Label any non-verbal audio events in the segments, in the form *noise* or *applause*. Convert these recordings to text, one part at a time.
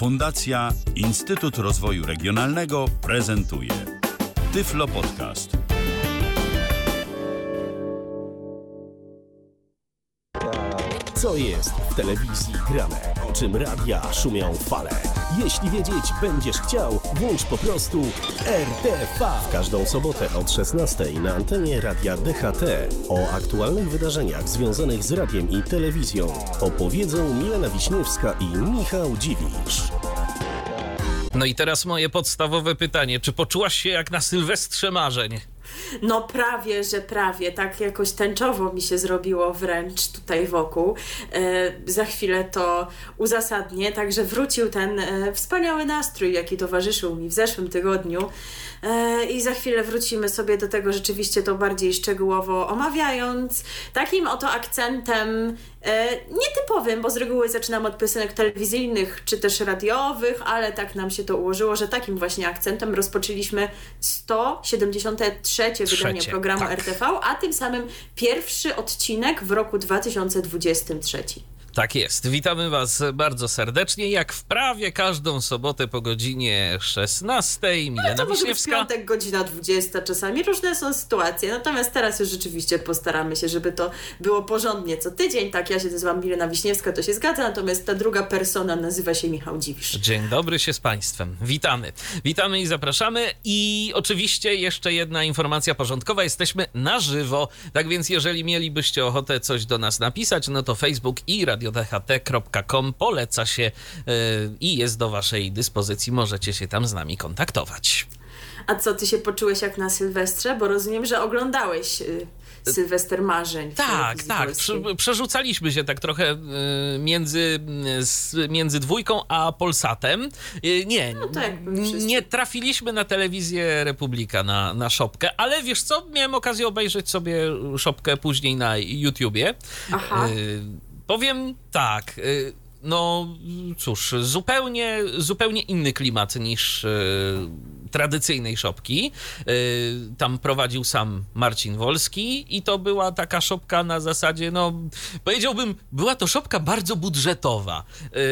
Fundacja Instytut Rozwoju Regionalnego prezentuje Tyflo Podcast. Co jest w telewizji grane? O czym radia szumią fale? Jeśli wiedzieć będziesz chciał, włącz po prostu RTV. W każdą sobotę od 16 na antenie radia DHT o aktualnych wydarzeniach związanych z radiem i telewizją opowiedzą Milena Wiśniewska i Michał Dziwisz. No i teraz moje podstawowe pytanie. Czy poczułaś się jak na Sylwestrze Marzeń? No prawie, że prawie. Tak jakoś tęczowo mi się zrobiło wręcz tutaj wokół. E, za chwilę to uzasadnię. Także wrócił ten e, wspaniały nastrój, jaki towarzyszył mi w zeszłym tygodniu. E, I za chwilę wrócimy sobie do tego rzeczywiście to bardziej szczegółowo omawiając. Takim oto akcentem e, nietypowym, bo z reguły zaczynam od piosenek telewizyjnych czy też radiowych, ale tak nam się to ułożyło, że takim właśnie akcentem rozpoczęliśmy 173 wydanie Trzecie, programu tak. RTV, a tym samym pierwszy odcinek w roku 2023. Tak jest. Witamy Was bardzo serdecznie, jak w prawie każdą sobotę po godzinie 16. Milena No To może być piątek, godzina 20 czasami, różne są sytuacje, natomiast teraz już rzeczywiście postaramy się, żeby to było porządnie co tydzień, tak, ja się nazywam Milena Wiśniewska, to się zgadza, natomiast ta druga persona nazywa się Michał Dziwisz. Dzień dobry się z Państwem. Witamy. Witamy i zapraszamy. I oczywiście jeszcze jedna informacja porządkowa. Jesteśmy na żywo. Tak więc, jeżeli mielibyście ochotę coś do nas napisać, no to Facebook i radiodht.com poleca się yy, i jest do Waszej dyspozycji. Możecie się tam z nami kontaktować. A co, ty się poczułeś jak na Sylwestrze? Bo rozumiem, że oglądałeś y, Sylwester Marzeń Tak, tak. Prze- przerzucaliśmy się tak trochę y, między, y, między dwójką a Polsatem. Y, nie, No wszyscy. nie trafiliśmy na telewizję Republika, na, na szopkę, ale wiesz co, miałem okazję obejrzeć sobie szopkę później na YouTubie. Aha. Y, powiem tak. y, no cóż, zupełnie, zupełnie inny klimat niż y, tradycyjnej szopki. Y, tam prowadził sam Marcin Wolski i to była taka szopka na zasadzie, no powiedziałbym, była to szopka bardzo budżetowa,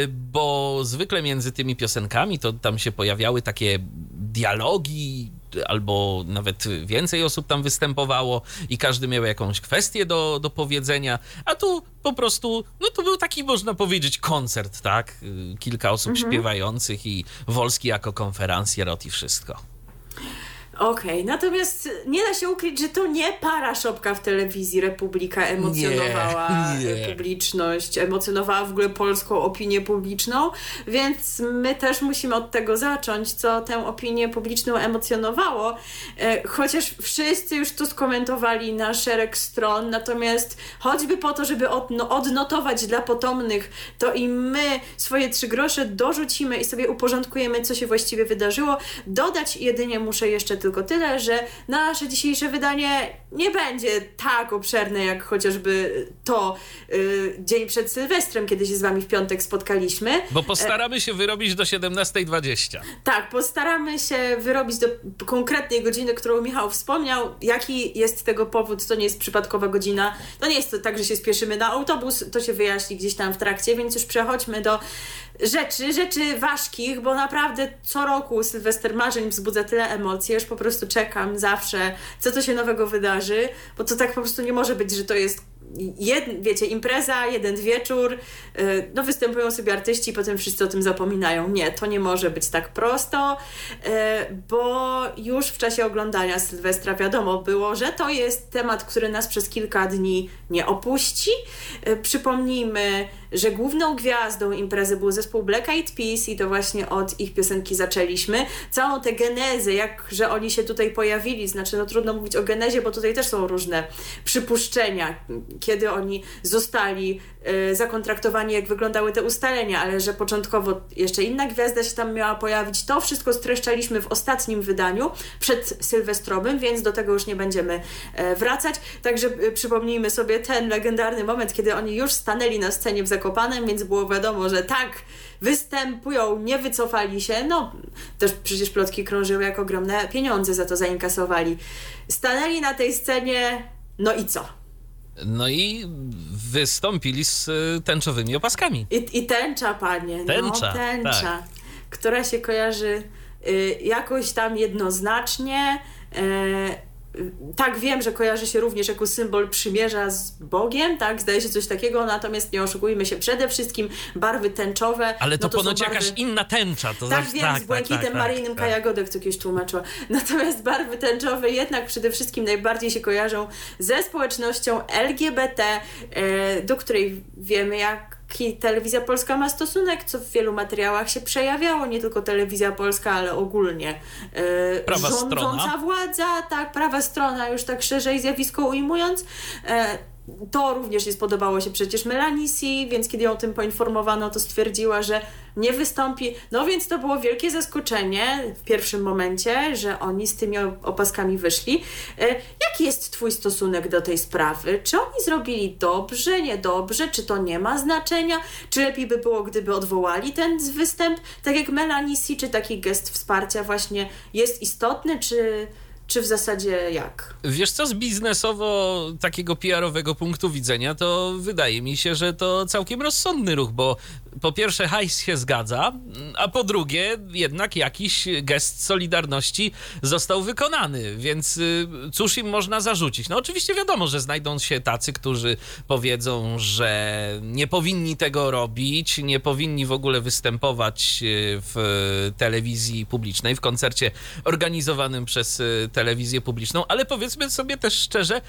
bo zwykle między tymi piosenkami to tam się pojawiały takie dialogi, albo nawet więcej osób tam występowało i każdy miał jakąś kwestię do, do powiedzenia, a tu po prostu, no to był taki, można powiedzieć, koncert, tak? Y, Kilka osób śpiewających i Wolski jako konferencjer i wszystko. Okej, natomiast nie da się ukryć, że to nie para szopka w telewizji Republika emocjonowała Nie, *laughs* nie. publiczność, emocjonowała w ogóle polską opinię publiczną, więc my też musimy od tego zacząć, co tę opinię publiczną emocjonowało, e, chociaż wszyscy już to skomentowali na szereg stron, natomiast choćby po to, żeby odno- odnotować dla potomnych, to i my swoje trzy grosze dorzucimy i sobie uporządkujemy, co się właściwie wydarzyło. Dodać jedynie muszę jeszcze tylko tyle, że nasze dzisiejsze wydanie nie będzie tak obszerne, jak chociażby to y, dzień przed Sylwestrem, kiedy się z Wami w piątek spotkaliśmy. Bo postaramy się wyrobić do 17.20. Tak, postaramy się wyrobić do konkretnej godziny, którą Michał wspomniał. Jaki jest tego powód, to nie jest przypadkowa godzina. To nie jest to tak, że się spieszymy na autobus, to się wyjaśni gdzieś tam w trakcie, więc już przechodźmy do rzeczy, rzeczy ważkich, bo naprawdę co roku Sylwester Marzeń wzbudza tyle emocji, już po prostu czekam zawsze, co to się nowego wydarzy, bo to tak po prostu nie może być, że to jest jed, wiecie, impreza, jeden wieczór, yy, no występują sobie artyści i potem wszyscy o tym zapominają. Nie, to nie może być tak prosto, yy, bo już w czasie oglądania Sylwestra wiadomo było, że to jest temat, który nas przez kilka dni nie opuści. Yy, przypomnijmy, że główną gwiazdą imprezy był zespół Black Eyed Peas i to właśnie od ich piosenki zaczęliśmy. Całą tę genezę, jak że oni się tutaj pojawili, znaczy no trudno mówić o genezie, bo tutaj też są różne przypuszczenia, kiedy oni zostali y, zakontraktowani, jak wyglądały te ustalenia, ale że początkowo jeszcze inna gwiazda się tam miała pojawić. To wszystko streszczaliśmy w ostatnim wydaniu, przed Sylwestrowym, więc do tego już nie będziemy e, wracać. Także y, przypomnijmy sobie ten legendarny moment, kiedy oni już stanęli na scenie w Zakopanem, więc było wiadomo, że tak, występują, nie wycofali się. No, też przecież plotki krążyły, jak ogromne pieniądze za to zainkasowali. Stanęli na tej scenie, no i co? No i wystąpili z y, tęczowymi opaskami. I, i tęcza, panie. Tęcza, no, tęcza. tak. która się kojarzy y, jakoś tam jednoznacznie. E, tak wiem, że kojarzy się również jako symbol przymierza z Bogiem, tak, zdaje się coś takiego, natomiast nie oszukujmy się, przede wszystkim barwy tęczowe. Ale to, no to ponoć barwy... jakaś inna tęcza. To tak, znaczy, wiem, tak, z błękitem tak, tak, maryjnym tak, Kaja Godek co kiedyś tłumaczyła. *laughs* Natomiast barwy tęczowe jednak przede wszystkim najbardziej się kojarzą ze społecznością LGBT, e, do której wiemy jak jaki telewizja polska ma stosunek, co w wielu materiałach się przejawiało, nie tylko telewizja polska, ale ogólnie. E, prawa rządząca strona. władza, tak, prawa strona, już tak szerzej zjawisko ujmując. E, to również nie spodobało się przecież Melanie C, więc kiedy ją o tym poinformowano, to stwierdziła, że nie wystąpi. No więc to było wielkie zaskoczenie w pierwszym momencie, że oni z tymi opaskami wyszli. E, jaki jest Twój stosunek do tej sprawy? Czy oni zrobili dobrze, niedobrze? Czy to nie ma znaczenia? Czy lepiej by było, gdyby odwołali ten występ? Tak jak Melanie C, czy taki gest wsparcia właśnie jest istotny, czy czy w zasadzie jak? Wiesz co, z biznesowo takiego PR-owego punktu widzenia, to wydaje mi się, że to całkiem rozsądny ruch, bo po pierwsze hajs się zgadza, a po drugie jednak jakiś gest solidarności został wykonany, więc y, cóż im można zarzucić? No oczywiście wiadomo, że znajdą się tacy, którzy powiedzą, że nie powinni tego robić, nie powinni w ogóle występować y, w telewizji publicznej, w koncercie organizowanym przez y, telewizję publiczną, ale powiedzmy sobie też szczerze,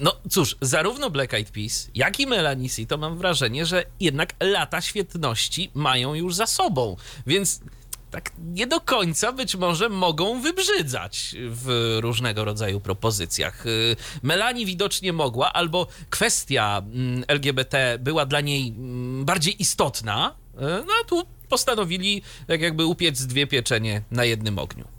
no cóż, zarówno Black Eyed Peas, jak i Melanie C, to mam wrażenie, że jednak lata świetności mają już za sobą, więc tak nie do końca być może mogą wybrzydzać w różnego rodzaju propozycjach. Y, Melanie widocznie mogła, albo kwestia mm, LGBT była dla niej mm, bardziej istotna, y, no a tu postanowili tak jakby upiec dwie pieczenie na jednym ogniu.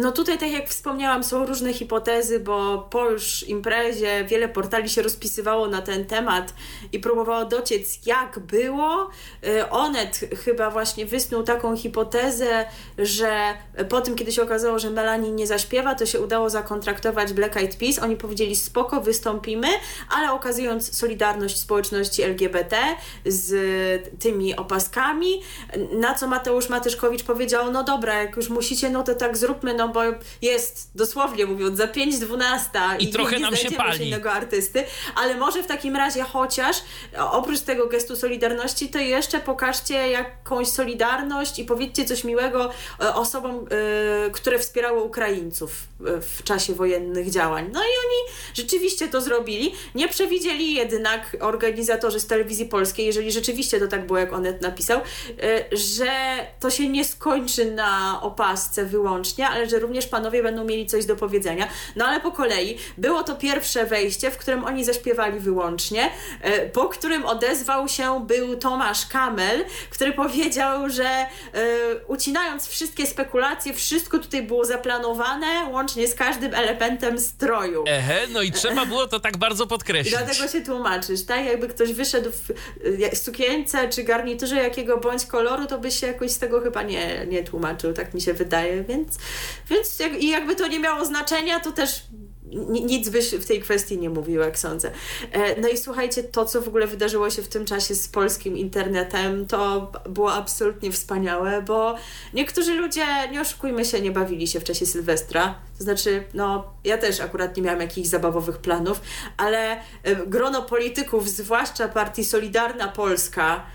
No tutaj, tak jak wspomniałam, są różne hipotezy, bo po już imprezie wiele portali się rozpisywało na ten temat i próbowało dociec, jak było. Y, Onet chyba właśnie wysnuł taką hipotezę, że po tym, kiedy się okazało, że Melanie nie zaśpiewa, to się udało zakontraktować Black Eyed Peas. Oni powiedzieli, spoko, wystąpimy, ale okazując solidarność społeczności LGBT z tymi opaskami, na co Mateusz Matyszkowicz powiedział, no dobra, jak już musicie, no to tak zróbmy, no bo jest dosłownie mówiąc za 5.12 i, i trochę nam się pali. innego artysty, ale może w takim razie chociaż oprócz tego gestu solidarności to jeszcze pokażcie jakąś solidarność i powiedzcie coś miłego e, osobom, y, które wspierały Ukraińców e, w czasie wojennych działań. No i oni rzeczywiście to zrobili. Nie przewidzieli jednak organizatorzy z telewizji polskiej, jeżeli rzeczywiście to tak było, jak Onet napisał, że to się nie skończy na opasce wyłącznie, ale że również panowie będą mieli coś do powiedzenia. No ale po kolei było to pierwsze wejście, w którym oni zaśpiewali wyłącznie, e, po którym odezwał się był Tomasz Kamel, który powiedział, że e, ucinając wszystkie spekulacje, wszystko tutaj było zaplanowane, łącznie z każdym elementem stroju. Ehe, no i trzeba było to tak bardzo podkreślić. I dlatego się tłumaczysz, tak? Jakby ktoś wyszedł w e, sukience czy garniturze jakiego bądź koloru, to by się jakoś z tego chyba nie, nie tłumaczył, tak mi się wydaje, więc, więc jak, i jakby to nie miało znaczenia, to też nic byś w tej kwestii nie mówił, jak sądzę. E, no i słuchajcie, to co w ogóle wydarzyło się w tym czasie z polskim internetem, to było absolutnie wspaniałe, bo niektórzy ludzie, nie oszukujmy się, nie bawili się w czasie Sylwestra. To znaczy, no, ja też akurat nie miałam jakichś zabawowych planów, ale e, grono polityków, zwłaszcza partii Solidarna Polska,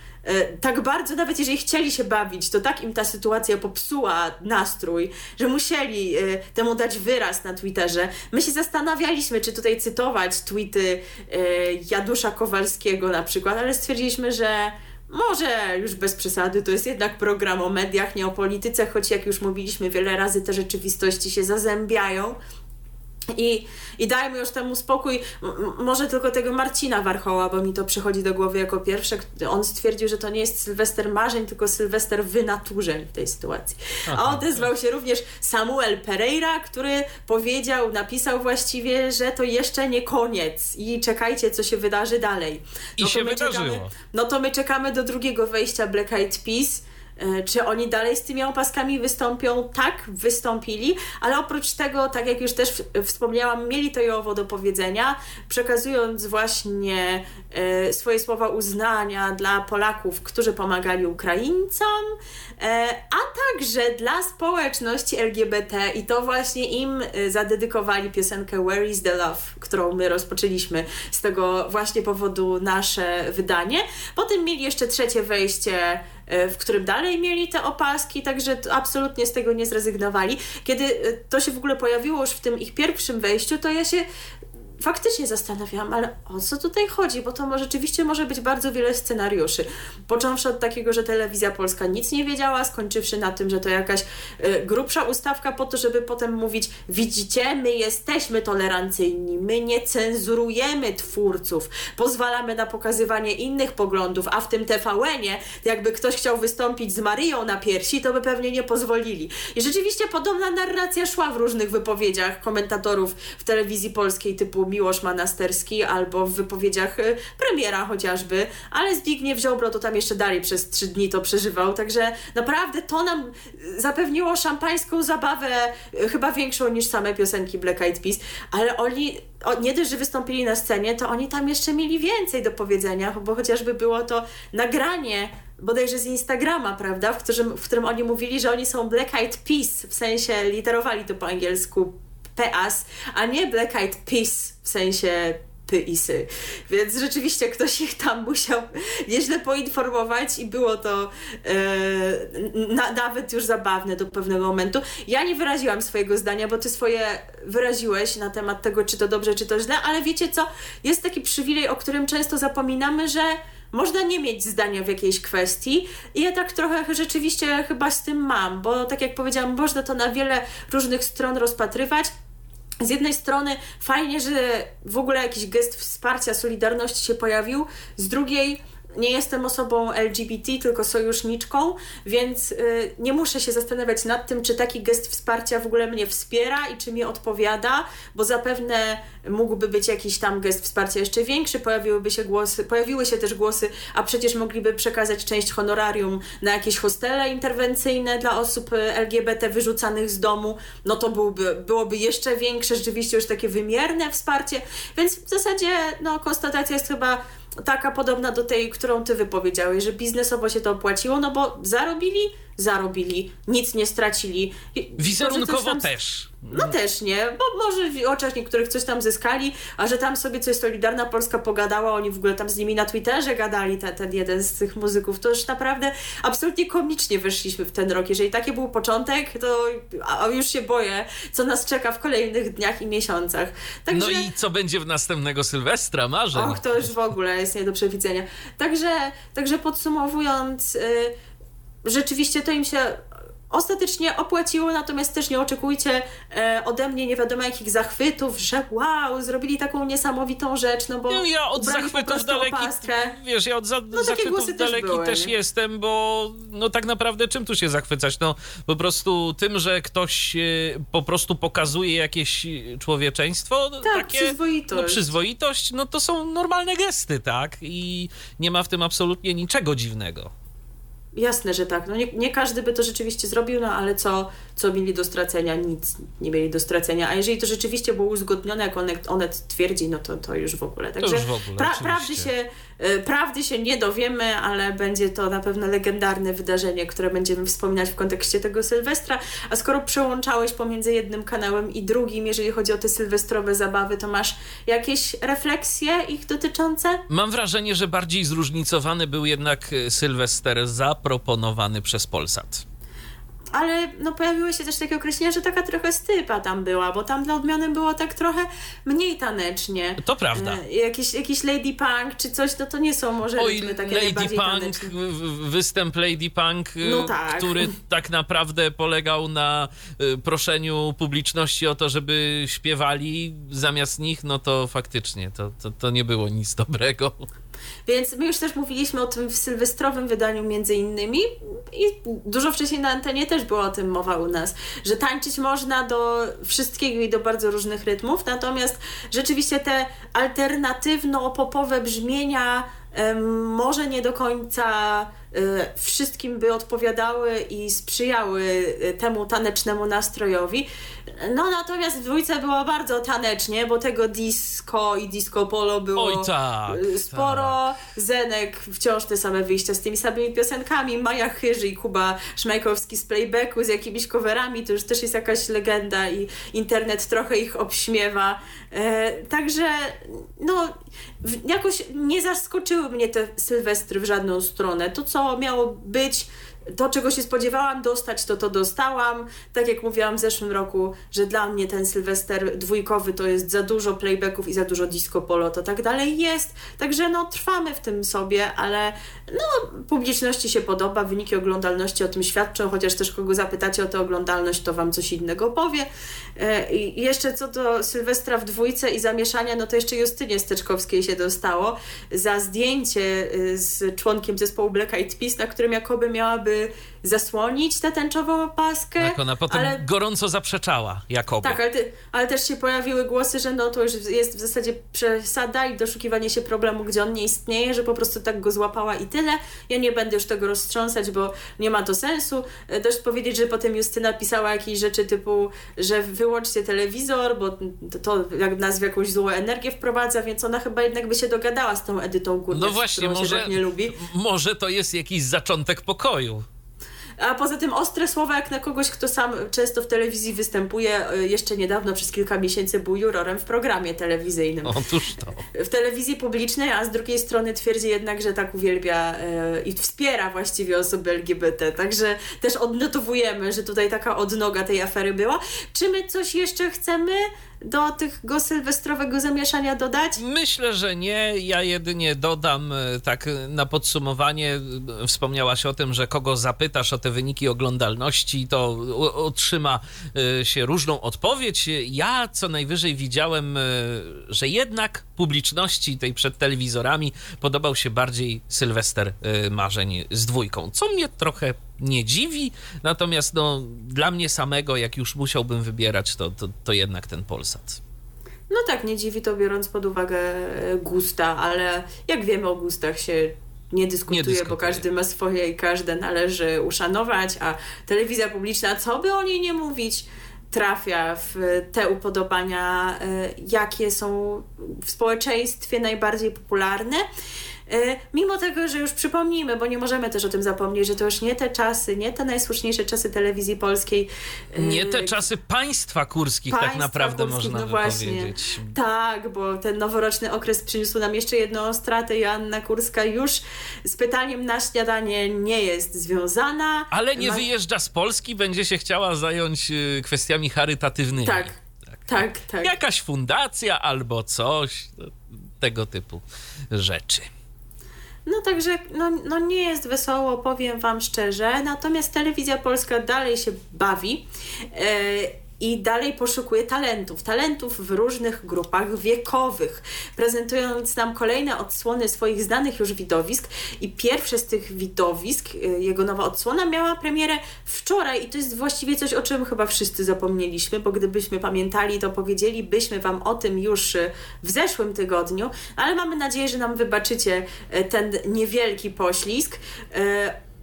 tak bardzo, nawet jeżeli chcieli się bawić, to tak im ta sytuacja popsuła nastrój, że musieli e, temu dać wyraz na Twitterze. My się zastanawialiśmy, czy tutaj cytować tweety e, Jadusza Kowalskiego na przykład, ale stwierdziliśmy, że może już bez przesady, to jest jednak program o mediach, nie o polityce, choć jak już mówiliśmy wiele razy, te rzeczywistości się zazębiają. I, I dajmy już temu spokój. M może tylko tego Marcina Warchoła, bo mi to przychodzi do głowy jako pierwsze. On stwierdził, że to nie jest Sylwester marzeń, tylko Sylwester wynaturzeń w tej sytuacji. A odezwał się również Samuel Pereira, który powiedział, napisał właściwie, że to jeszcze nie koniec i czekajcie, co się wydarzy dalej. No I się wydarzyło. Czekamy, no to my czekamy do drugiego wejścia Black Eyed Peas czy oni dalej z tymi opaskami wystąpią? Tak, wystąpili, ale oprócz tego, tak jak już też wspomniałam, mieli to i owo do powiedzenia, przekazując właśnie e, swoje słowa uznania dla Polaków, którzy pomagali Ukraińcom, e, a także dla społeczności LGBT i to właśnie im zadedykowali piosenkę Where is the Love, którą my rozpoczęliśmy z tego właśnie powodu nasze wydanie. Potem mieli jeszcze trzecie wejście E, w którym dalej mieli te opaski, także absolutnie z tego nie zrezygnowali. Kiedy e, to się w ogóle pojawiło już w tym ich pierwszym wejściu, to ja się faktycznie zastanawiałam, ale o co tutaj chodzi? Bo to rzeczywiście może być bardzo wiele scenariuszy. Począwszy od takiego, że telewizja polska nic nie wiedziała, skończywszy na tym, że to jakaś y, grubsza ustawka po to, żeby potem mówić, widzicie, my jesteśmy tolerancyjni, my nie cenzurujemy twórców, pozwalamy na pokazywanie innych poglądów, a w tym TVN-ie, jakby ktoś chciał wystąpić z Maryją na piersi, to by pewnie nie pozwolili. I rzeczywiście podobna narracja szła w różnych wypowiedziach komentatorów w telewizji polskiej typu Miłosz Manasterski albo w wypowiedziach y, premiera chociażby, ale Zbigniew Ziobro to tam jeszcze dalej przez trzy dni to przeżywał, także naprawdę to nam zapewniło szampańską zabawę, y, chyba większą niż same piosenki Black Eyed Peas, ale oni nie dość, że wystąpili na scenie, to oni tam jeszcze mieli więcej do powiedzenia, bo chociażby było to nagranie bodajże z Instagrama, prawda, w którym, w którym oni mówili, że oni są Black Eyed Peas, w sensie literowali to po angielsku PEAS, a nie Black Eyed Peas w sensie pyisy. Więc rzeczywiście ktoś ich tam musiał nieźle poinformować i było to e, na, nawet już zabawne do pewnego momentu. Ja nie wyraziłam swojego zdania, bo ty swoje wyraziłeś na temat tego, czy to dobrze, czy to źle, ale wiecie co? Jest taki przywilej, o którym często zapominamy, że można nie mieć zdania w jakiejś kwestii i ja tak trochę rzeczywiście chyba z tym mam, bo tak jak powiedziałam, można to na wiele różnych stron rozpatrywać. Z jednej strony fajnie, że w ogóle jakiś gest wsparcia, solidarności się pojawił, z drugiej nie jestem osobą LGBT, tylko sojuszniczką, więc y, nie muszę się zastanawiać nad tym, czy taki gest wsparcia w ogóle mnie wspiera i czy mi odpowiada, bo zapewne mógłby być jakiś tam gest wsparcia jeszcze większy, pojawiłyby się głosy, pojawiły się też głosy, a przecież mogliby przekazać część honorarium na jakieś hostele interwencyjne dla osób LGBT wyrzucanych z domu, no to byłby, byłoby jeszcze większe, rzeczywiście już takie wymierne wsparcie, więc w zasadzie no, konstatacja jest chyba taka podobna do tej, którą ty wypowiedziałeś, że biznesowo się to opłaciło, no bo zarobili, zarobili, nic nie stracili. Wizerunkowo tam... też. No też nie, bo może w oczach niektórych coś tam zyskali, a że tam sobie coś Solidarna Polska pogadała, oni w ogóle tam z nimi na Twitterze gadali, ten, ten jeden z tych muzyków, to już naprawdę absolutnie komicznie weszliśmy w ten rok. Jeżeli taki był początek, to a już się boję, co nas czeka w kolejnych dniach i miesiącach. Także... No i co będzie w następnego Sylwestra, marzę. Och, to już w ogóle jest nie do przewidzenia. Także, także podsumowując... Yy, rzeczywiście to im się ostatecznie opłaciło, natomiast też nie oczekujcie e, ode mnie nie wiadomo jakich zachwytów, że wow, zrobili taką niesamowitą rzecz, no bo no, ja od zachwytów daleki, wiesz, ja od za, no, zachwytów też daleki były, też, jestem, bo no tak naprawdę czym tu się zachwycać? No po prostu tym, że ktoś e, po prostu pokazuje jakieś człowieczeństwo, tak, takie, przyzwoitość. No, przyzwoitość, no to są normalne gesty, tak? I nie ma w tym absolutnie niczego dziwnego. Jasne, że tak. No nie, nie każdy by to rzeczywiście zrobił, no ale co, co mieli do stracenia? Nic nie mieli do stracenia. A jeżeli to rzeczywiście było uzgodnione, jak Onet, Onet twierdzi, no to, to już w ogóle. Także w ogóle, pra, prawdy, się, prawdy się nie dowiemy, ale będzie to na pewno legendarne wydarzenie, które będziemy wspominać w kontekście tego Sylwestra. A skoro przełączałeś pomiędzy jednym kanałem i drugim, jeżeli chodzi o te sylwestrowe zabawy, to masz jakieś refleksje ich dotyczące? Mam wrażenie, że bardziej zróżnicowany był jednak e, Sylwester zaproponowany przez Polsat ale no pojawiły się też takie określenia, że taka trochę stypa tam była, bo tam dla odmiany było tak trochę mniej tanecznie. To prawda. E, jakiś, jakiś Lady Punk czy coś, no to nie są może Oj, takie Lady Punk, taneczne. występ Lady Punk, y, no tak. który tak naprawdę polegał na y, proszeniu publiczności o to, żeby śpiewali zamiast nich, no to faktycznie to, to, to nie było nic dobrego. Więc my już też mówiliśmy o tym w sylwestrowym wydaniu między innymi i dużo wcześniej na antenie też była o tym mowa u nas, że tańczyć można do wszystkiego i do bardzo różnych rytmów, natomiast rzeczywiście te alternatywno-popowe brzmienia może nie do końca wszystkim by odpowiadały i sprzyjały temu tanecznemu nastrojowi. No natomiast w dwójce było bardzo tanecznie, bo tego disco i disco polo było Oj, tak, sporo. Tak. Zenek wciąż te same wyjścia z tymi samymi piosenkami. Maja Chyży i Kuba Szmajkowski z playbacku z jakimiś coverami, to już też jest jakaś legenda i internet trochę ich obśmiewa. E, także no jakoś nie zaskoczyły mnie te Sylwestry w żadną stronę. To, co miało być to, czego się spodziewałam dostać, to to dostałam. Tak jak mówiłam w zeszłym roku, że dla mnie ten Sylwester dwójkowy to jest za dużo playbacków i za dużo disco polo, to tak dalej jest. Także no trwamy w tym sobie, ale no publiczności się podoba, wyniki oglądalności o tym świadczą, chociaż też kogo zapytacie o tę oglądalność, to wam coś innego powie. E, I jeszcze co do Sylwestra w dwójce i zamieszania, no to jeszcze Justynie Steczkowskiej się dostało za zdjęcie y, z członkiem zespołu Black Eyed Peas, na którym jakoby miałaby jakby zasłonić tę tęczową opaskę. Tak, ona potem ale... gorąco zaprzeczała, jakoby. Tak, ale, ty, ale, też się pojawiły głosy, że no to już jest w zasadzie przesada i doszukiwanie się problemu, gdzie on nie istnieje, że po prostu tak go złapała i tyle. Ja nie będę już tego roztrząsać, bo nie ma to sensu. E, dość powiedzieć, że potem Justyna pisała jakieś rzeczy typu, że wyłączcie telewizor, bo to, to jak nas w jakąś złą energię wprowadza, więc ona chyba jednak by się dogadała z tą Edytą Górniak, no właśnie, może, tak nie lubi. Może to jest jakiś zaczątek pokoju. A poza tym ostre słowa jak na kogoś, kto sam często w telewizji występuje, e, jeszcze niedawno przez kilka miesięcy był jurorem w programie telewizyjnym. Otóż to. W telewizji publicznej, a z drugiej strony twierdzi jednak, że tak uwielbia e, i wspiera właściwie osoby LGBT. Także też odnotowujemy, że tutaj taka odnoga tej afery była. Czy my coś jeszcze chcemy do tego sylwestrowego zamieszania dodać? Myślę, że nie. Ja jedynie dodam e, tak na podsumowanie. Wspomniałaś o tym, że kogo zapytasz o te wyniki oglądalności, to otrzyma e, się różną odpowiedź. Ja co najwyżej widziałem, e, że jednak publiczności tej przed telewizorami podobał się bardziej Sylwester Marzeń z dwójką, co mnie trochę nie dziwi, natomiast no, dla mnie samego, jak już musiałbym wybierać, to, to, to jednak ten Polsat. No tak, nie dziwi to biorąc pod uwagę gusta, ale jak wiemy o gustach się nie dyskutuje, nie dyskutuje, bo każdy ma swoje i każde należy uszanować, a telewizja publiczna, co by o niej nie mówić, trafia w te upodobania, e, jakie są w społeczeństwie najbardziej popularne. E, mimo tego, że już przypomnijmy, bo nie możemy też o tym zapomnieć, że to już nie te czasy, nie te najsłuszniejsze czasy telewizji polskiej. E, nie te czasy państwa kurskich tak państwa tak naprawdę kurskich, można no właśnie. powiedzieć. Tak, bo ten noworoczny okres przyniósł nam jeszcze jedną stratę. Joanna Kurska już z pytaniem na śniadanie nie jest związana. Ale nie Ma... wyjeżdża z Polski, będzie się chciała zająć y, kwestiami charytatywnymi. Tak, tak, tak. tak. Jakaś fundacja albo coś, no, tego typu rzeczy. No także no, no nie jest wesoło, powiem Wam szczerze. Natomiast telewizja polska dalej się bawi. Yy, i dalej poszukuje talentów, talentów w różnych grupach wiekowych, prezentując nam kolejne odsłony swoich znanych już widowisk. I pierwsze z tych widowisk, y, jego nowa odsłona, miała premierę wczoraj, i to jest właściwie coś, o czym chyba wszyscy zapomnieliśmy, bo gdybyśmy pamiętali, to powiedzielibyśmy Wam o tym już y, w zeszłym tygodniu, ale mamy nadzieję, że nam wybaczycie y, ten niewielki poślizg.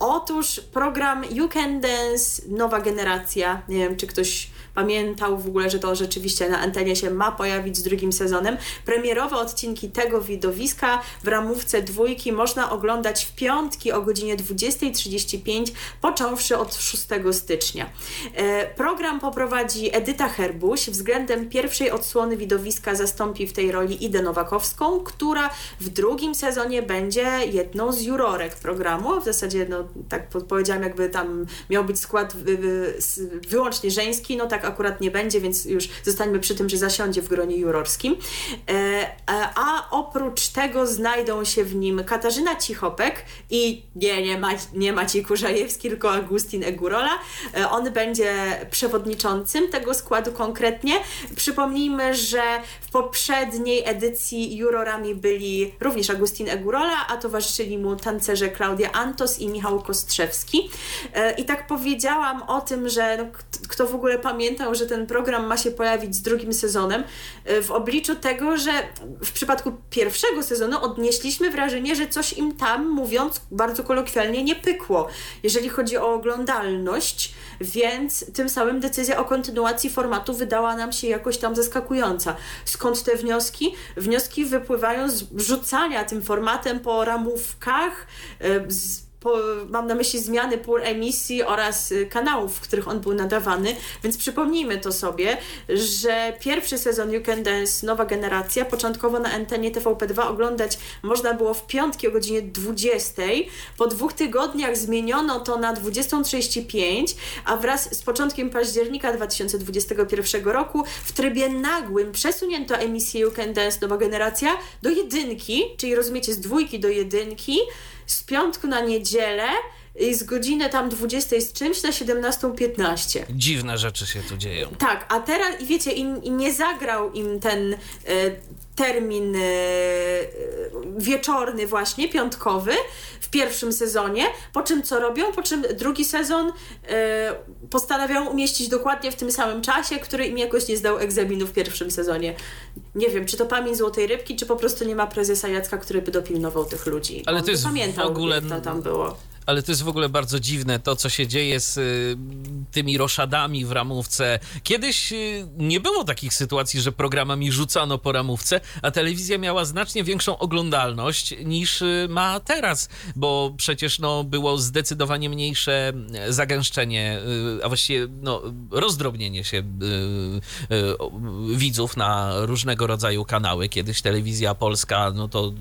Otóż program You Can Dance, nowa generacja, nie wiem czy ktoś pamiętał w ogóle, że to rzeczywiście na antenie się ma pojawić z drugim sezonem. Premierowe odcinki tego widowiska w ramówce dwójki można oglądać w piątki o godzinie 20.35, począwszy od 6 stycznia. E, program poprowadzi Edyta Herbuś. Względem pierwszej odsłony widowiska zastąpi w tej roli Idę Nowakowską, która w drugim sezonie będzie jedną z jurorek programu. W zasadzie, no tak powiedziałam, jakby tam miał być skład wyłącznie żeński, no tak akurat nie będzie, więc już zostańmy przy tym, że zasiądzie w gronie jurorskim. E, e, a oprócz tego znajdą się w nim Katarzyna Cichopek i nie, nie, ma, nie Maciej Kurzajewski, tylko Agustin Egurola. E, on będzie przewodniczącym tego składu konkretnie. Przypomnijmy, że w poprzedniej edycji jurorami byli również Agustin Egurola, a towarzyszyli mu tancerze Klaudia Antos i Michał Kostrzewski. I tak powiedziałam o tym, że no, kto w ogóle pamiętał, że ten program ma się pojawić z drugim sezonem, e, w obliczu tego, że w przypadku pierwszego sezonu odnieśliśmy wrażenie, że coś im tam, mówiąc bardzo kolokwialnie, nie pykło, jeżeli chodzi o oglądalność, więc tym samym decyzja o kontynuacji formatu wydała nam się jakoś tam zaskakująca. Skąd te wnioski? Wnioski wypływają z rzucania tym formatem po ramówkach, e, z po, mam na myśli zmiany pór emisji oraz y, kanałów, w których on był nadawany, więc przypomnijmy to sobie, że pierwszy sezon You Can Dance, nowa generacja, początkowo na antenie TVP2 oglądać można było w piątki o godzinie 20. Po dwóch tygodniach zmieniono to na 20.35, a wraz z początkiem października 2021 roku w trybie nagłym przesunięto emisję You Can Dance, nowa generacja do jedynki, czyli rozumiecie, z dwójki do jedynki, z piątku na niedzielę i z godziny tam 20 z czymś na 17.15. Dziwne rzeczy się tu dzieją. Tak, a teraz, i wiecie, i, i nie zagrał im ten e, termin e, wieczorny właśnie, piątkowy w pierwszym sezonie, po czym co robią, po czym drugi sezon e, postanawiają umieścić dokładnie w tym samym czasie, który im jakoś nie zdał egzaminu w pierwszym sezonie. Nie wiem, czy to pamięć Złotej Rybki, czy po prostu nie ma prezesa Jacka, który by dopilnował tych ludzi. Ale to jest pamiętał, w ogóle... to tam było ale to jest w ogóle bardzo dziwne to, co się dzieje z y, tymi roszadami w ramówce. Kiedyś y, nie było takich sytuacji, że programami rzucano po ramówce, a telewizja miała znacznie większą oglądalność niż y, ma teraz, bo przecież no, było zdecydowanie mniejsze zagęszczenie, a właściwie no, rozdrobnienie się widzów na różnego rodzaju kanały. Kiedyś telewizja polska, no to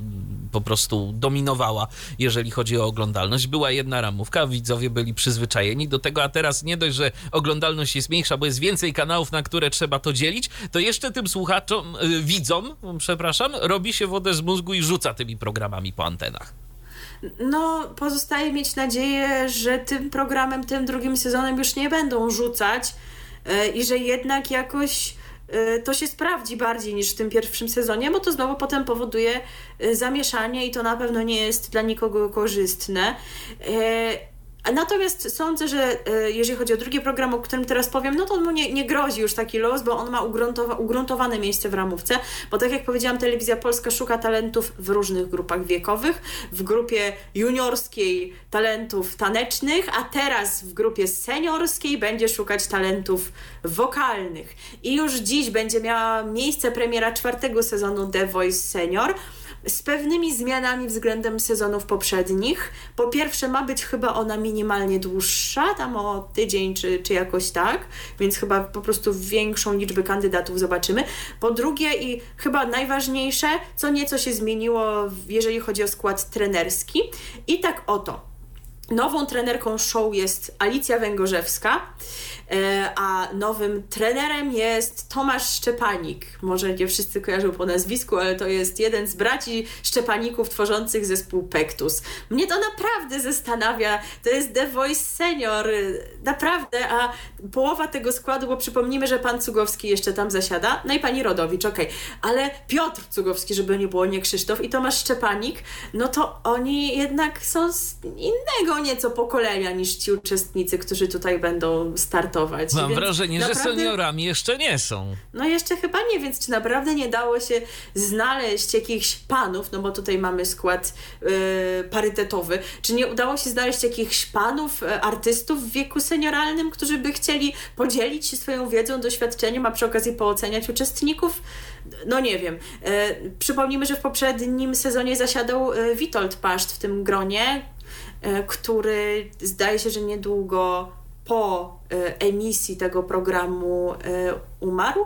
po prostu dominowała, jeżeli chodzi o oglądalność. Była jedna ramówka, widzowie byli przyzwyczajeni do tego, a teraz nie dość, że oglądalność jest mniejsza, bo jest więcej kanałów, na które trzeba to dzielić, to jeszcze tym słuchaczom, y, widzom, przepraszam, robi się wodę z mózgu i rzuca tymi programami po antenach. No, pozostaje mieć nadzieję, że tym programem, tym drugim sezonem już nie będą rzucać y, i że jednak jakoś to się sprawdzi bardziej niż w tym pierwszym sezonie, bo to znowu potem powoduje zamieszanie i to na pewno nie jest dla nikogo korzystne. Natomiast sądzę, że e, jeżeli chodzi o drugi program, o którym teraz powiem, no to mu nie, nie grozi już taki los, bo on ma ugruntowa ugruntowane miejsce w ramówce, bo tak jak powiedziałam, Telewizja Polska szuka talentów w różnych grupach wiekowych. W grupie juniorskiej talentów tanecznych, a teraz w grupie seniorskiej będzie szukać talentów wokalnych. I już dziś będzie miała miejsce premiera czwartego sezonu The Voice Senior z pewnymi zmianami względem sezonów poprzednich. Po pierwsze, ma być chyba ona minimalnie dłuższa, tam o tydzień czy, czy jakoś tak, więc chyba po prostu większą liczbę kandydatów zobaczymy. Po drugie, i chyba najważniejsze, co nieco się zmieniło, jeżeli chodzi o skład trenerski. I tak oto. Nową trenerką show jest Alicja Węgorzewska. E, a nowym trenerem jest Tomasz Szczepanik. Może nie wszyscy kojarzą po nazwisku, ale to jest jeden z braci Szczepaników tworzących zespół Pektus. Mnie to naprawdę zastanawia. To jest The Voice Senior. Naprawdę, a połowa tego składu, bo przypomnijmy, że pan Cugowski jeszcze tam zasiada, no i pani Rodowicz, okej, okay. ale Piotr Cugowski, żeby nie było, nie Krzysztof i Tomasz Szczepanik, no to oni jednak są z innego nieco pokolenia niż ci uczestnicy, którzy tutaj będą startować startować. Mam wrażenie, naprawdę... że seniorami jeszcze nie są. No jeszcze chyba nie, więc czy naprawdę nie dało się znaleźć jakichś panów, no bo tutaj mamy skład yy, parytetowy, czy nie udało się znaleźć jakichś panów, yy, artystów w wieku senioralnym, którzy by chcieli podzielić się swoją wiedzą, doświadczeniem, a przy okazji pooceniać uczestników? No nie wiem. Yy, przypomnijmy, że w poprzednim sezonie zasiadał yy, Witold Paszт w tym gronie, yy, który zdaje się, że niedługo po e, emisji tego programu e, umarł.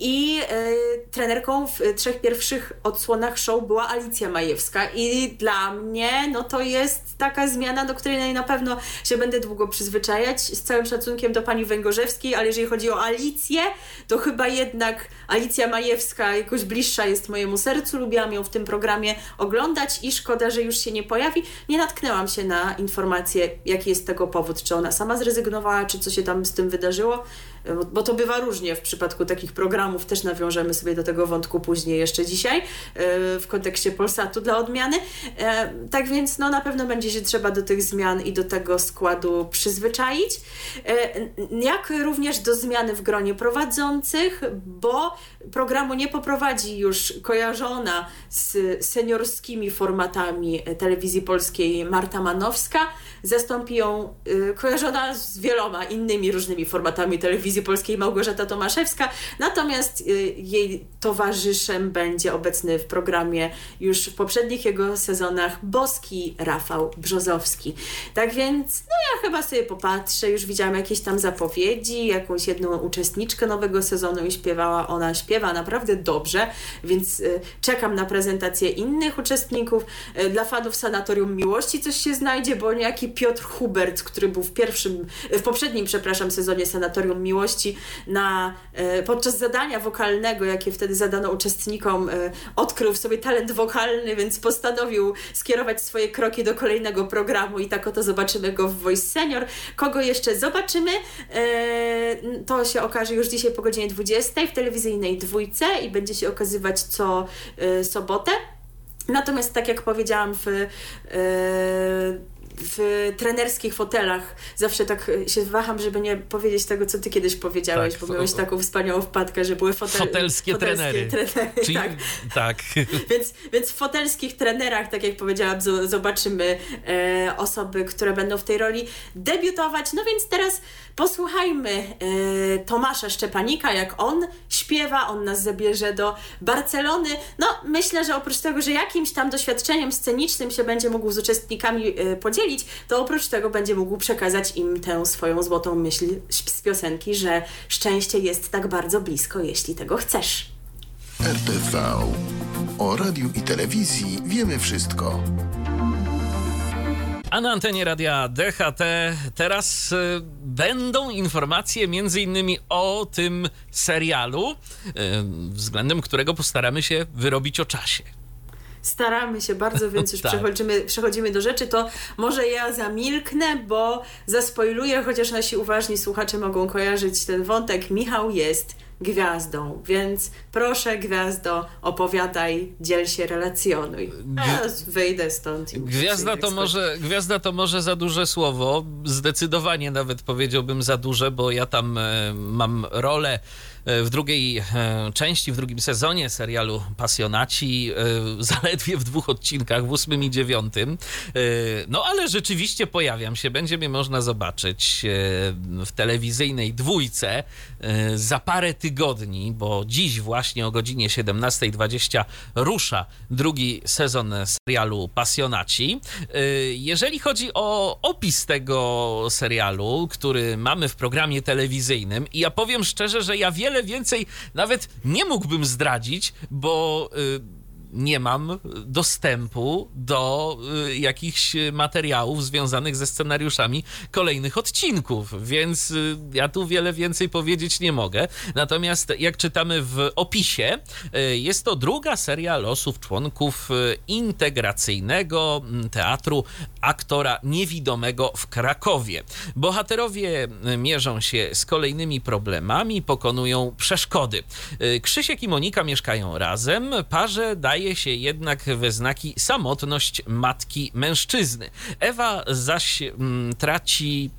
I e, trenerką w trzech pierwszych odsłonach show była Alicja Majewska. I dla mnie no to jest taka zmiana, do której na pewno się będę długo przyzwyczajać. Z całym szacunkiem do pani Węgorzewskiej, ale jeżeli chodzi o Alicję, to chyba jednak Alicja Majewska jakoś bliższa jest mojemu sercu. Lubiłam ją w tym programie oglądać i szkoda, że już się nie pojawi. Nie natknęłam się na informację, jaki jest tego powód. Czy ona sama zrezygnowała, czy co się tam z tym wydarzyło bo to bywa różnie w przypadku takich programów, też nawiążemy sobie do tego wątku później jeszcze dzisiaj w kontekście Polsatu dla odmiany. Tak więc no, na pewno będzie się trzeba do tych zmian i do tego składu przyzwyczaić. Jak również do zmiany w gronie prowadzących, bo programu nie poprowadzi już kojarzona z seniorskimi formatami telewizji polskiej Marta Manowska. Zastąpi ją kojarzona z wieloma innymi różnymi formatami telewizji polskiej Małgorzata Tomaszewska, natomiast y, jej towarzyszem będzie obecny w programie już w poprzednich jego sezonach boski Rafał Brzozowski. Tak więc, no ja chyba sobie popatrzę, już widziałam jakieś tam zapowiedzi, jakąś jedną uczestniczkę nowego sezonu i śpiewała, ona śpiewa naprawdę dobrze, więc y, czekam na prezentację innych uczestników. Y, dla fanów Sanatorium Miłości coś się znajdzie, bo niejaki Piotr Hubert, który był w pierwszym, w poprzednim, przepraszam, sezonie Sanatorium Miłości, na, y, podczas zadania wokalnego, jakie wtedy zadano uczestnikom, odkrył w sobie talent wokalny, więc postanowił skierować swoje kroki do kolejnego programu i tak oto zobaczymy go w Voice Senior. Kogo jeszcze zobaczymy, to się okaże już dzisiaj po godzinie 20 w telewizyjnej dwójce i będzie się okazywać co sobotę. Natomiast tak jak powiedziałam w w trenerskich fotelach zawsze tak się waham, żeby nie powiedzieć tego, co ty kiedyś powiedziałeś, tak, bo miałeś taką wspaniałą wpadkę, że były fotel, fotelskie, fotelskie trenery. trenery Czyli, tak. tak. *laughs* więc, więc w fotelskich trenerach, tak jak powiedziałam, zobaczymy e, osoby, które będą w tej roli debiutować. No więc teraz posłuchajmy e, Tomasza Szczepanika, jak on śpiewa, on nas zabierze do Barcelony. No myślę, że oprócz tego, że jakimś tam doświadczeniem scenicznym się będzie mógł z uczestnikami e, podzielić, to oprócz tego będzie mógł przekazać im tę swoją złotą myśl z piosenki, że szczęście jest tak bardzo blisko, jeśli tego chcesz. RTV. O radiu i telewizji wiemy wszystko. A na antenie radia DHT teraz y, będą informacje między innymi o tym serialu, y, względem którego postaramy się wyrobić o czasie staramy się bardzo, więc *laughs* już tak. przechodzimy, przechodzimy do rzeczy, to może ja zamilknę, bo zaspoiluję, chociaż nasi uważni słuchacze mogą kojarzyć ten wątek. Michał jest gwiazdą, więc proszę gwiazdo, opowiadaj, dziel się, relacjonuj. Ja wyjdę stąd. Gwiazda to, może, gwiazda to może za duże słowo, zdecydowanie nawet powiedziałbym za duże, bo ja tam e, mam rolę w drugiej e, części, w drugim sezonie serialu Pasjonaci, e, zaledwie w dwóch odcinkach, w ósmym i dziewiątym. No ale rzeczywiście pojawiam się, będzie mnie można zobaczyć w telewizyjnej dwójce za parę tygodni, bo dziś właśnie o godzinie 17.20 rusza drugi sezon serialu Pasjonaci. Jeżeli chodzi o opis tego serialu, który mamy w programie telewizyjnym i ja powiem szczerze, że ja wiele więcej nawet nie mógłbym zdradzić, bo... Yy, nie mam dostępu do y, jakichś materiałów związanych ze scenariuszami kolejnych odcinków, więc y, ja tu wiele więcej powiedzieć nie mogę. Natomiast jak czytamy w opisie, y, jest to druga seria losów członków integracyjnego mm, teatru aktora niewidomego w Krakowie. Bohaterowie mierzą się z kolejnymi problemami, pokonują przeszkody. Krzysiek i Monika mieszkają razem, parze daje daje się jednak we znaki samotność matki mężczyzny. Ewa zaś mm, traci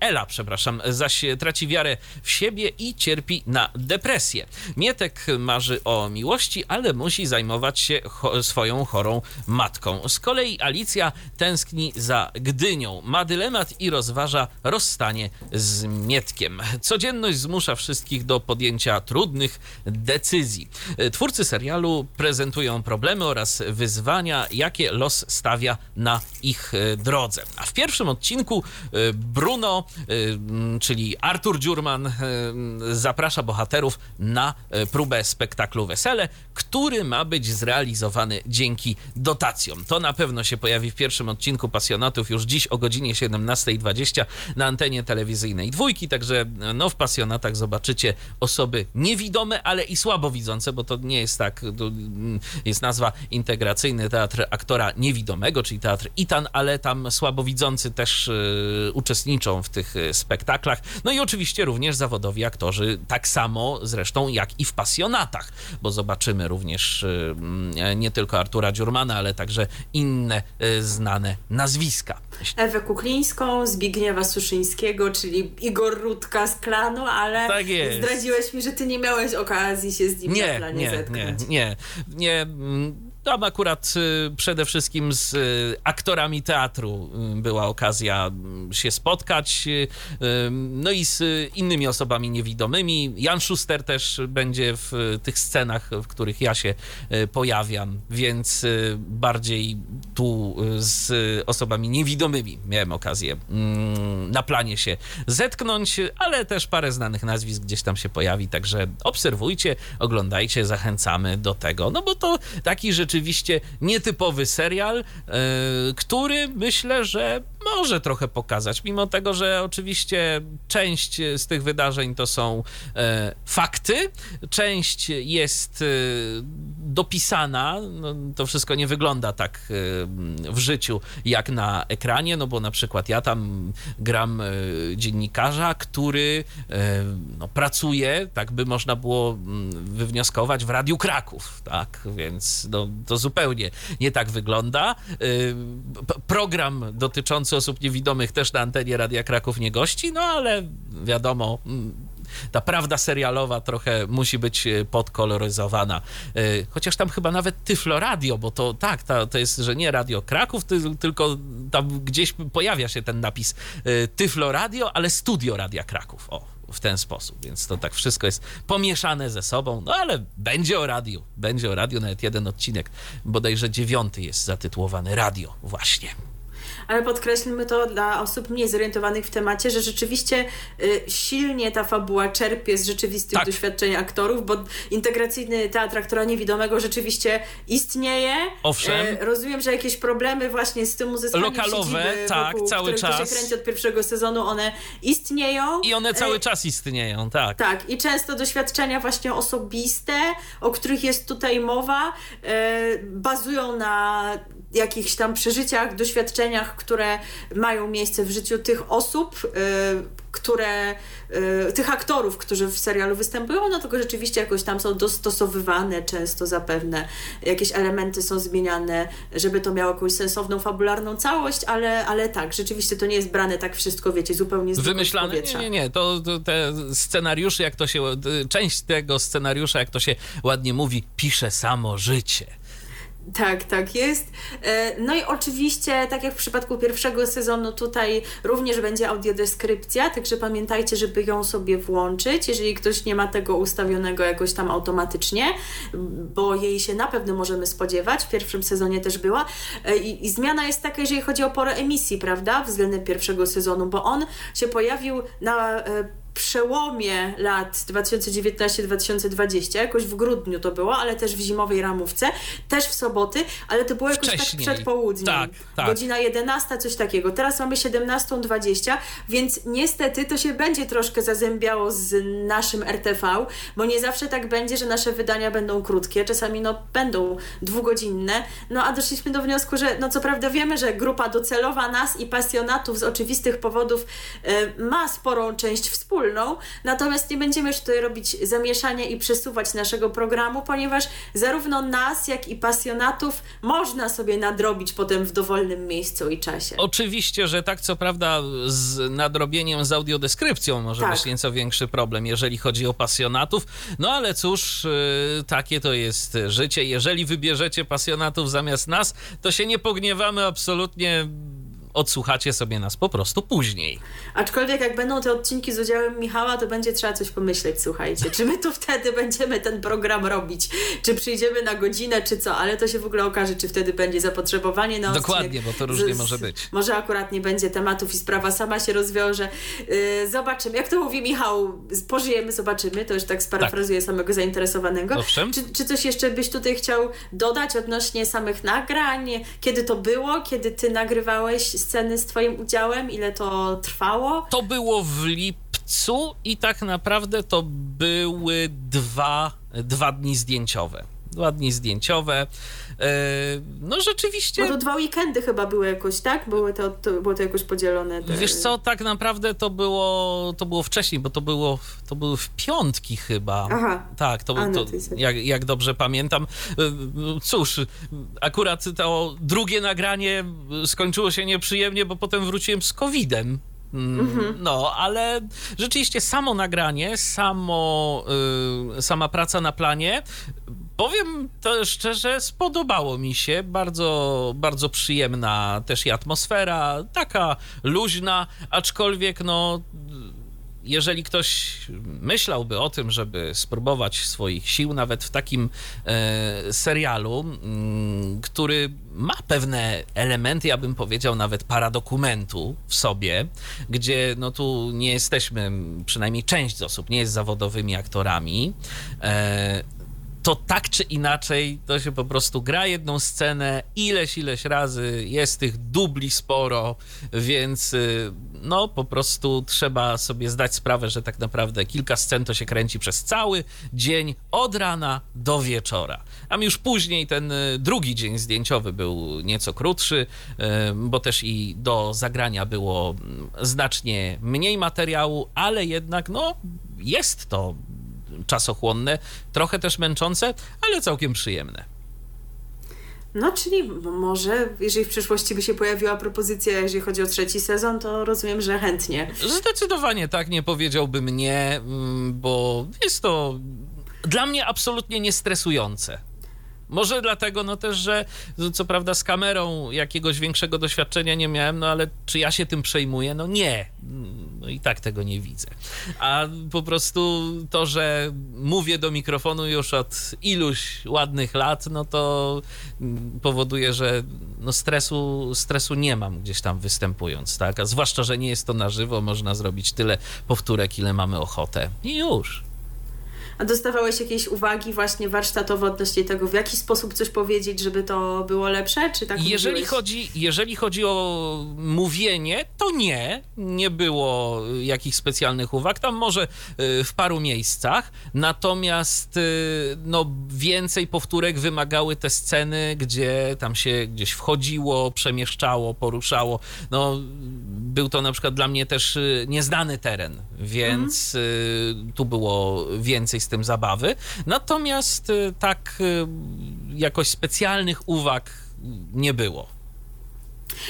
Ela, przepraszam, zaś traci wiarę w siebie i cierpi na depresję. Mietek marzy o miłości, ale musi zajmować się cho swoją chorą matką. Z kolei Alicja tęskni za Gdynią. Ma dylemat i rozważa rozstanie z Mietkiem. Codzienność zmusza wszystkich do podjęcia trudnych decyzji. Twórcy serialu prezentują problemy oraz wyzwania, jakie los stawia na ich drodze. A w pierwszym odcinku Bruno, y, czyli Artur Dziurman, y, zaprasza bohaterów na y, próbę spektaklu Wesele, który ma być zrealizowany dzięki dotacjom. To na pewno się pojawi w pierwszym odcinku Pasjonatów już dziś o godzinie 17.20 na antenie telewizyjnej dwójki, także no, w Pasjonatach zobaczycie osoby niewidome, ale i słabowidzące, bo to nie jest tak, mm, jest nazwa integracyjny teatr aktora niewidomego, czyli teatr ITAN, ale tam słabowidzący też uczestniczy uczestniczą w tych spektaklach. No i oczywiście również zawodowi aktorzy, tak samo zresztą jak i w pasjonatach, bo zobaczymy również mm, nie tylko Artura Dziurmana, ale także inne znane nazwiska. Ewę Kuklińską, Zbigniewa Suszyńskiego, czyli Igor Rutka z klanu, ale tak zdradziłeś mi, że ty nie miałeś okazji się z nim nie, na planie nie, zetknąć. Nie, nie, nie. Tam akurat y, przede wszystkim z y, aktorami teatru y, była okazja się spotkać, no i z innymi osobami niewidomymi. Jan Schuster też będzie w tych scenach, w których ja się pojawiam, więc bardziej tu z osobami niewidomymi miałem okazję mm, na planie się zetknąć, ale też parę znanych nazwisk gdzieś tam się pojawi, także obserwujcie, oglądajcie, zachęcamy do tego, no bo to taki rzeczywiście rzeczywiście nietypowy serial, e, który myślę, że może trochę pokazać, mimo tego, że oczywiście część z tych wydarzeń to są e, fakty, część jest e, dopisana, no, to wszystko nie wygląda tak w życiu jak na ekranie, no bo na przykład ja tam gram dziennikarza, który no, pracuje, tak by można było mm, wywnioskować, w Radiu Kraków, tak, więc no, to zupełnie nie tak wygląda. Y, program dotyczący osób niewidomych też na antenie Radia Kraków nie gości, no ale wiadomo, mm, ta prawda serialowa trochę musi być y, podkoloryzowana. Y, chociaż tam chyba nawet Tyflo Radio, bo to tak, to, jest, że nie Radio Kraków, tylko tam gdzieś pojawia się ten napis Tyflo Radio, ale Studio Radia Kraków. O, w ten sposób, więc to tak wszystko jest pomieszane ze sobą, no ale będzie o radiu, będzie o radiu, nawet jeden odcinek, bodajże dziewiąty jest zatytułowany Radio właśnie ale podkreślmy to dla osób mniej zorientowanych w temacie, że rzeczywiście y, silnie ta fabuła czerpie z rzeczywistych tak. doświadczeń aktorów, bo integracyjny teatr aktora niewidomego rzeczywiście istnieje. Owszem. Y, rozumiem, że jakieś problemy właśnie z tym uzyskaniem Lokalowe, siedziby, tak, wokół, cały czas. się kręci od pierwszego sezonu, one istnieją. I one cały y, czas istnieją, tak. Tak, i często doświadczenia właśnie osobiste, o których jest tutaj mowa, bazują na jakichś tam przeżyciach, doświadczeniach, które mają miejsce w życiu tych osób, y, które, y, tych aktorów, którzy w serialu występują, no tylko rzeczywiście jakoś tam są dostosowywane często zapewne, jakieś elementy są zmieniane, żeby to miało jakąś sensowną, fabularną całość, ale, ale tak, rzeczywiście to nie jest brane tak wszystko, wiecie, zupełnie z Wymyślane? Nie, nie, nie, to, to te scenariusze, jak to się, część tego scenariusza, jak to się ładnie mówi, pisze samo życie. Tak, tak jest. E, no i oczywiście, tak jak w przypadku pierwszego sezonu, tutaj również będzie audiodeskrypcja, także pamiętajcie, żeby ją sobie włączyć, jeżeli ktoś nie ma tego ustawionego jakoś tam automatycznie, bo jej się na pewno możemy spodziewać. W pierwszym sezonie też była. E, I, i zmiana jest taka, jeżeli chodzi o porę emisji, prawda, względem pierwszego sezonu, bo on się pojawił na e, przełomie lat 2019-2020, jakoś w grudniu to było, ale też w zimowej ramówce, też w soboty, ale to było jakoś tak Wcześniej. tak przed południem. Tak, tak. Godzina 11, coś takiego. Teraz mamy 17.20, więc niestety to się będzie troszkę zazębiało z naszym RTV, bo nie zawsze tak będzie, że nasze wydania będą krótkie, czasami no będą dwugodzinne, no a doszliśmy do wniosku, że no co prawda wiemy, że grupa docelowa nas i pasjonatów z oczywistych powodów y, ma sporą część wspólną, natomiast nie będziemy już tutaj robić zamieszania i przesuwać naszego programu, ponieważ zarówno nas, jak i pasjonatów można sobie nadrobić potem w dowolnym miejscu i czasie. Oczywiście, że tak, co prawda z nadrobieniem z audiodeskrypcją może tak. być nieco większy problem, jeżeli chodzi o pasjonatów, no ale cóż, y, takie to jest życie. Jeżeli wybierzecie pasjonatów zamiast nas, to się nie pogniewamy absolutnie odsłuchacie sobie nas po prostu później. Aczkolwiek jak będą te odcinki z udziałem Michała, to będzie trzeba coś pomyśleć, słuchajcie. Czy my to wtedy będziemy ten program robić? Czy przyjdziemy na godzinę, czy co? Ale to się w ogóle okaże, czy wtedy będzie zapotrzebowanie na Dokładnie, bo to różnie z, może być. Może akurat nie będzie tematów i sprawa sama się rozwiąże. Yy, zobaczymy. Jak to mówi Michał, pożyjemy, zobaczymy. To już tak sparafrazuję tak. samego zainteresowanego. Owszem. Czy, czy coś jeszcze byś tutaj chciał dodać odnośnie samych nagrań? Kiedy to było? Kiedy ty nagrywałeś sceny z Twoim udziałem? Ile to trwało? To było w lipcu i tak naprawdę to były dwa, dwa dni zdjęciowe. Dwa dni zdjęciowe. E, no rzeczywiście... No to dwa weekendy chyba były jakoś, tak? Były to, to, było to jakoś podzielone. Te... Wiesz co, tak naprawdę to było, to było wcześniej, bo to było, to były w piątki chyba. Aha. Tak, to, A, no to to jak, jak dobrze pamiętam. E, Cóż, akurat to drugie nagranie skończyło się nieprzyjemnie, bo potem wróciłem z COVID-em. Mm, No, ale rzeczywiście samo nagranie, samo, y, sama praca na planie, powiem to szczerze, spodobało mi się. Bardzo, bardzo przyjemna też i atmosfera, taka luźna, aczkolwiek no jeżeli ktoś myślałby o tym, żeby spróbować swoich sił nawet w takim e, serialu, mm, który ma pewne elementy, ja bym powiedział, nawet paradokumentu w sobie, gdzie no tu nie jesteśmy, przynajmniej część z osób nie jest zawodowymi aktorami, e, to tak czy inaczej to się po prostu gra jedną scenę ileś, ileś razy, jest tych dubli sporo, więc y, no po prostu trzeba sobie zdać sprawę, że tak naprawdę kilka scen to się kręci przez cały dzień, od rana do wieczora. A już później ten y, drugi dzień zdjęciowy był nieco krótszy, y, bo też i do zagrania było mm, znacznie mniej materiału, ale jednak no jest to czasochłonne, trochę też męczące, ale całkiem przyjemne. No, czyli może, jeżeli w przyszłości by się pojawiła propozycja, jeżeli chodzi o trzeci sezon, to rozumiem, że chętnie. Zdecydowanie tak nie powiedziałbym nie, mm, bo jest to dla mnie absolutnie niestresujące. Może dlatego, no też, że no, co prawda z kamerą jakiegoś większego doświadczenia nie miałem, no ale czy ja się tym przejmuję? No nie. No i tak tego nie widzę. A po prostu to, że mówię do mikrofonu już od iluś ładnych lat, no to powoduje, że no stresu, stresu nie mam gdzieś tam występując, tak? A zwłaszcza, że nie jest to na żywo, można zrobić tyle powtórek, ile mamy ochotę. I już. A dostawałeś jakieś uwagi właśnie warsztatowe odnośnie tego, w jaki sposób coś powiedzieć, żeby to było lepsze, czy tak Jeżeli mówiłeś? chodzi, jeżeli chodzi o mówienie, to nie. Nie było y, jakichś specjalnych uwag. Tam może y, w paru miejscach. Natomiast y, no, więcej powtórek wymagały te sceny, gdzie tam się gdzieś wchodziło, przemieszczało, poruszało. No, był to na przykład dla mnie też nieznany teren, więc y, tu było więcej z tym zabawy. Natomiast y, tak y, jakoś specjalnych uwag nie było.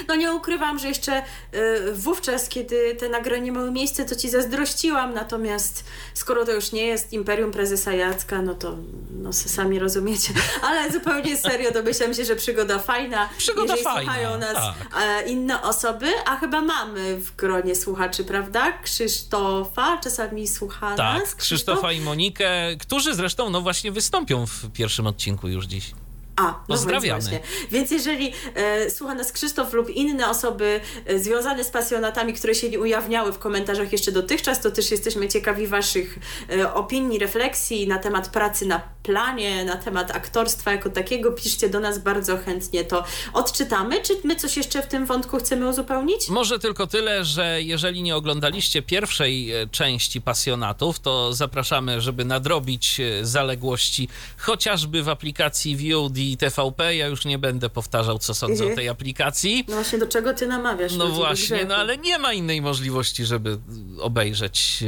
No nie ukrywam, że jeszcze y, wówczas, kiedy te nagrania miały miejsce, to ci zazdrościłam, natomiast skoro to już nie jest Imperium Prezesa Jacka, no to no, sami rozumiecie. *laughs* Ale zupełnie serio, domyślam się, że przygoda fajna. Przygoda Jeżeli fajna, słuchają nas tak. e, inne osoby, a chyba mamy w gronie słuchaczy, prawda? Krzysztofa czasami słucha Tak, nas. Krzysztofa i Monikę, którzy zresztą no właśnie wystąpią w pierwszym odcinku już dziś. A, no Pozdrawiamy. Więc, właśnie. więc jeżeli e, słucha nas Krzysztof lub inne osoby e, związane z pasjonatami, które się nie ujawniały w komentarzach jeszcze dotychczas, to też jesteśmy ciekawi Waszych e, opinii, refleksji na temat pracy na planie, na temat aktorstwa jako takiego. Piszcie do nas bardzo chętnie, to odczytamy. Czy my coś jeszcze w tym wątku chcemy uzupełnić? Może tylko tyle, że jeżeli nie oglądaliście pierwszej e, części Pasjonatów, to zapraszamy, żeby nadrobić e, zaległości chociażby w aplikacji VOD i TVP. Ja już nie będę powtarzał, co sądzę o tej *laughs* aplikacji. No właśnie, do czego Ty namawiasz? No właśnie, no ale nie ma innej możliwości, żeby obejrzeć e,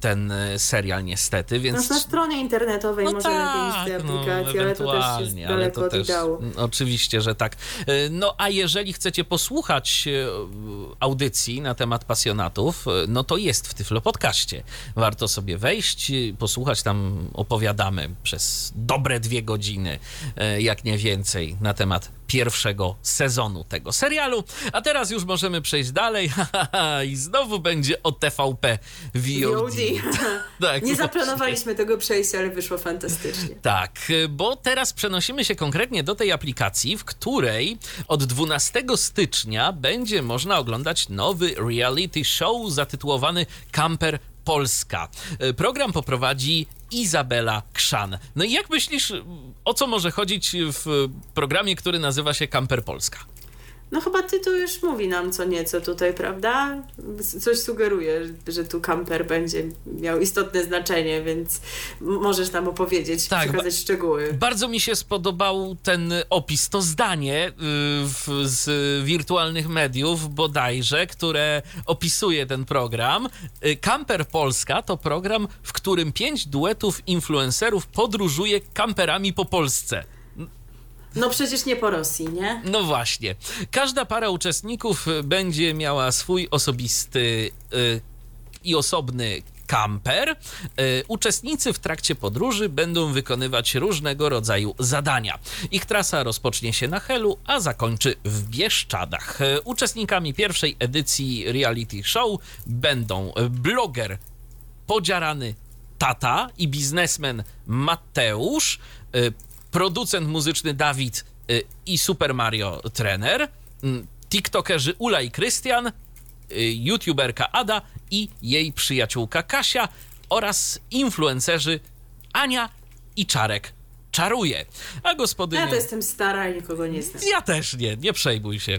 ten e, serial niestety, No, więc... na stronie internetowej No może lepiej w tej no, aplikacji, ale to też jest daleko to też- ideału. Oczywiście, że tak. E, No a jeżeli chcecie posłuchać e, audycji na temat pasjonatów, e, no to jest w Tyflo Podcaście. Warto sobie wejść, posłuchać, tam opowiadamy przez dobre dwie godziny, jak nie więcej, na temat pierwszego sezonu tego serialu. A teraz już możemy przejść dalej *laughs* i znowu będzie o TVP VOD. VOD. *laughs* Tak, Nie zaplanowaliśmy tego przejścia, ale wyszło fantastycznie. Tak, bo teraz przenosimy się konkretnie do tej aplikacji, w której od 12 stycznia będzie można oglądać nowy reality show zatytułowany Camper Polska. E, Program poprowadzi Izabela Krzan. No i jak myślisz, o co może chodzić w programie, który nazywa się Camper Polska? No chyba tytuł już mówi nam co nieco tutaj, prawda? Coś sugeruje, że tu kamper będzie miał istotne znaczenie, więc możesz nam opowiedzieć, tak, przekazać szczegóły. Bardzo mi się spodobał ten opis, to zdanie y, w, z wirtualnych mediów bodajże, które opisuje ten program. Kamper y, Polska to program, w którym pięć duetów influencerów podróżuje kamperami po Polsce. No przecież nie po Rosji, nie? No właśnie. Każda para uczestników będzie miała swój osobisty yy, i osobny kamper. Yy, uczestnicy w trakcie podróży będą wykonywać różnego rodzaju zadania. Ich trasa rozpocznie się na Helu, a zakończy w Bieszczadach. Uczestnikami pierwszej edycji reality show będą bloger podziarany tata i biznesmen Mateusz, y, producent muzyczny Dawid y, i Super Mario trener, mm, tiktokerzy Ula i Krystian, y, youtuberka Ada i jej przyjaciółka Kasia oraz influencerzy Ania i Czarek czaruje. A gospodynią... Ja to jestem stara i nikogo nie znam. Ja też nie, nie przejmuj się.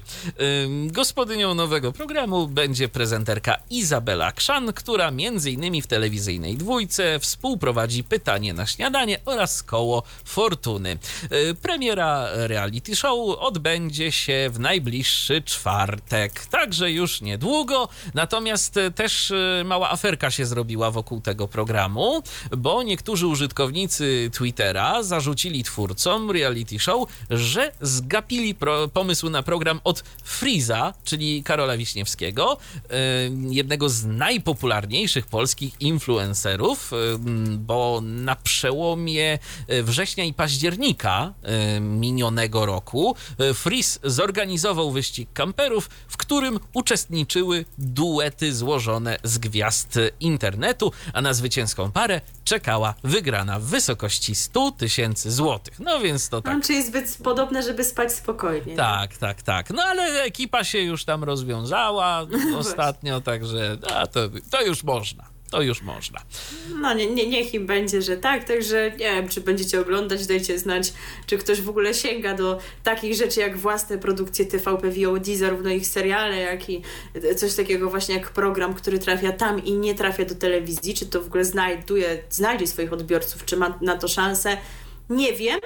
Ym, gospodynią nowego programu będzie prezenterka Izabela Krzan, która między innymi w telewizyjnej dwójce współprowadzi Pytanie na śniadanie oraz Koło Fortuny. Yy, premiera reality show odbędzie się w najbliższy czwartek, także już niedługo. Natomiast też y, mała aferka się zrobiła wokół tego programu, bo niektórzy użytkownicy Twittera zarzucili zarzucili twórcom reality show, że zgapili pro, pomysł na program od Freeza, czyli Karola Wiśniewskiego, jednego z najpopularniejszych polskich influencerów, bo na przełomie e, września i października minionego roku e, Freeze zorganizował wyścig kamperów, w którym uczestniczyły duety złożone z gwiazd internetu, a na zwycięską parę czekała wygrana w wysokości 100 tysięcy tysięcy złotych. No więc to tak. No, czyli zbyt podobne, żeby spać spokojnie. Tak, tak, tak. No ale ekipa się już tam rozwiązała *laughs* ostatnio, także a, to, to już można to już można. No nie, nie, niech im będzie, że tak, także nie wiem, czy będziecie oglądać, dajcie znać, czy ktoś w ogóle sięga do takich rzeczy jak własne produkcje TVP VOD, zarówno ich seriale, jak i coś takiego właśnie jak program, który trafia tam i nie trafia do telewizji, czy to w ogóle znajduje, znajdzie swoich odbiorców, czy ma na to szansę. Nie wiem,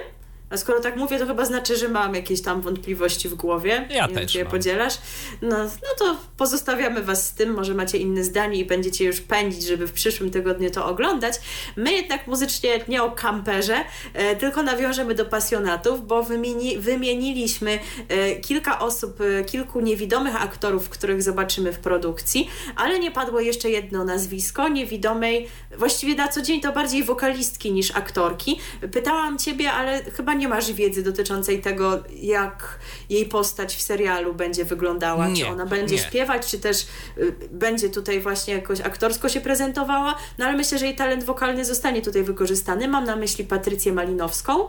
a skoro tak mówię, to chyba znaczy, że mam jakieś tam wątpliwości w głowie. Ja nie też. je podzielasz. No, no to pozostawiamy Was z tym. Może macie inne zdanie i będziecie już pędzić, żeby w przyszłym tygodniu to oglądać. My jednak muzycznie nie o kamperze, e, tylko nawiążemy do pasjonatów, bo wymieni, wymieniliśmy e, kilka osób, e, kilku niewidomych aktorów, których zobaczymy w produkcji, ale nie padło jeszcze jedno nazwisko niewidomej, właściwie na co dzień to bardziej wokalistki niż aktorki. Pytałam Ciebie, ale chyba nie nie masz wiedzy dotyczącej tego, jak jej postać w serialu będzie wyglądała. Nie, czy ona będzie nie. śpiewać, czy też y, będzie tutaj właśnie jakoś aktorsko się prezentowała. No ale myślę, że jej talent wokalny zostanie tutaj wykorzystany. Mam na myśli Patrycję Malinowską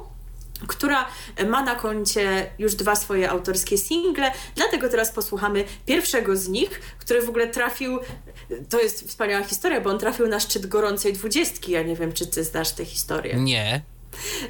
która ma na koncie już dwa swoje autorskie single, dlatego teraz posłuchamy pierwszego z nich, który w ogóle trafił, to jest wspaniała historia, bo on trafił na szczyt gorącej dwudziestki, ja nie wiem, czy ty znasz tę historię. Nie.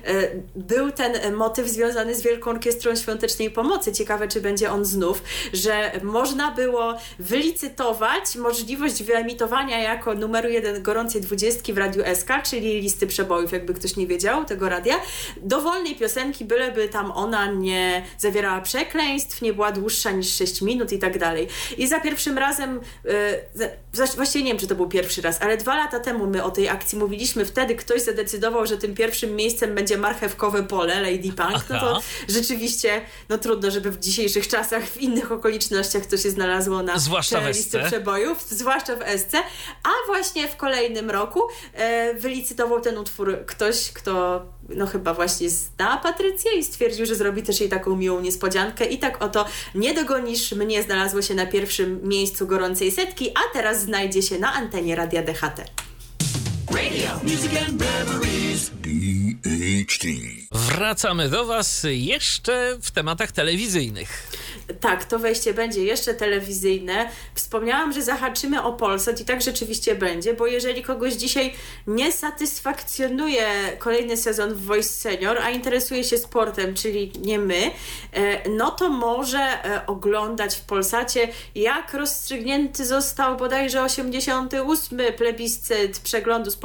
E, był ten motyw związany z Wielką Orkiestrą Świątecznej Pomocy. Ciekawe, czy będzie on znów, że można było wylicytować możliwość wyemitowania jako numeru jeden gorącej dwudziestki w Radiu SK, czyli listy przebojów, jakby ktoś nie wiedział tego radia, dowolnej piosenki, byleby tam ona nie zawierała przekleństw, nie była dłuższa niż 6 minut i tak dalej. I za pierwszym razem, yy, właściwie nie wiem, czy to był pierwszy raz, ale dwa lata temu my o tej akcji mówiliśmy, wtedy ktoś zadecydował, że tym pierwszym miejscem miejscem będzie marchewkowe pole Lady Punk, no to rzeczywiście no trudno, żeby w dzisiejszych czasach, w innych okolicznościach to się znalazło na zwłaszcza listy przebojów, zwłaszcza w SC, a właśnie w kolejnym roku e, wylicytował ten utwór ktoś, kto no chyba właśnie zna Patrycję i stwierdził, że zrobi też jej taką miłą niespodziankę. I tak oto Nie dogonisz mnie znalazło się na pierwszym miejscu gorącej setki, a teraz znajdzie się na antenie Radia DHT. DHT. Wracamy do Was jeszcze w tematach telewizyjnych. Tak, to wejście będzie jeszcze telewizyjne. Wspomniałam, że zahaczymy o Polsat i tak rzeczywiście będzie, bo jeżeli kogoś dzisiaj nie satysfakcjonuje kolejny sezon w Voice Senior, a interesuje się sportem, czyli nie my, e, no to może e, oglądać w Polsacie, jak rozstrzygnięty został bodajże 88. plebiscyt przeglądu sportowego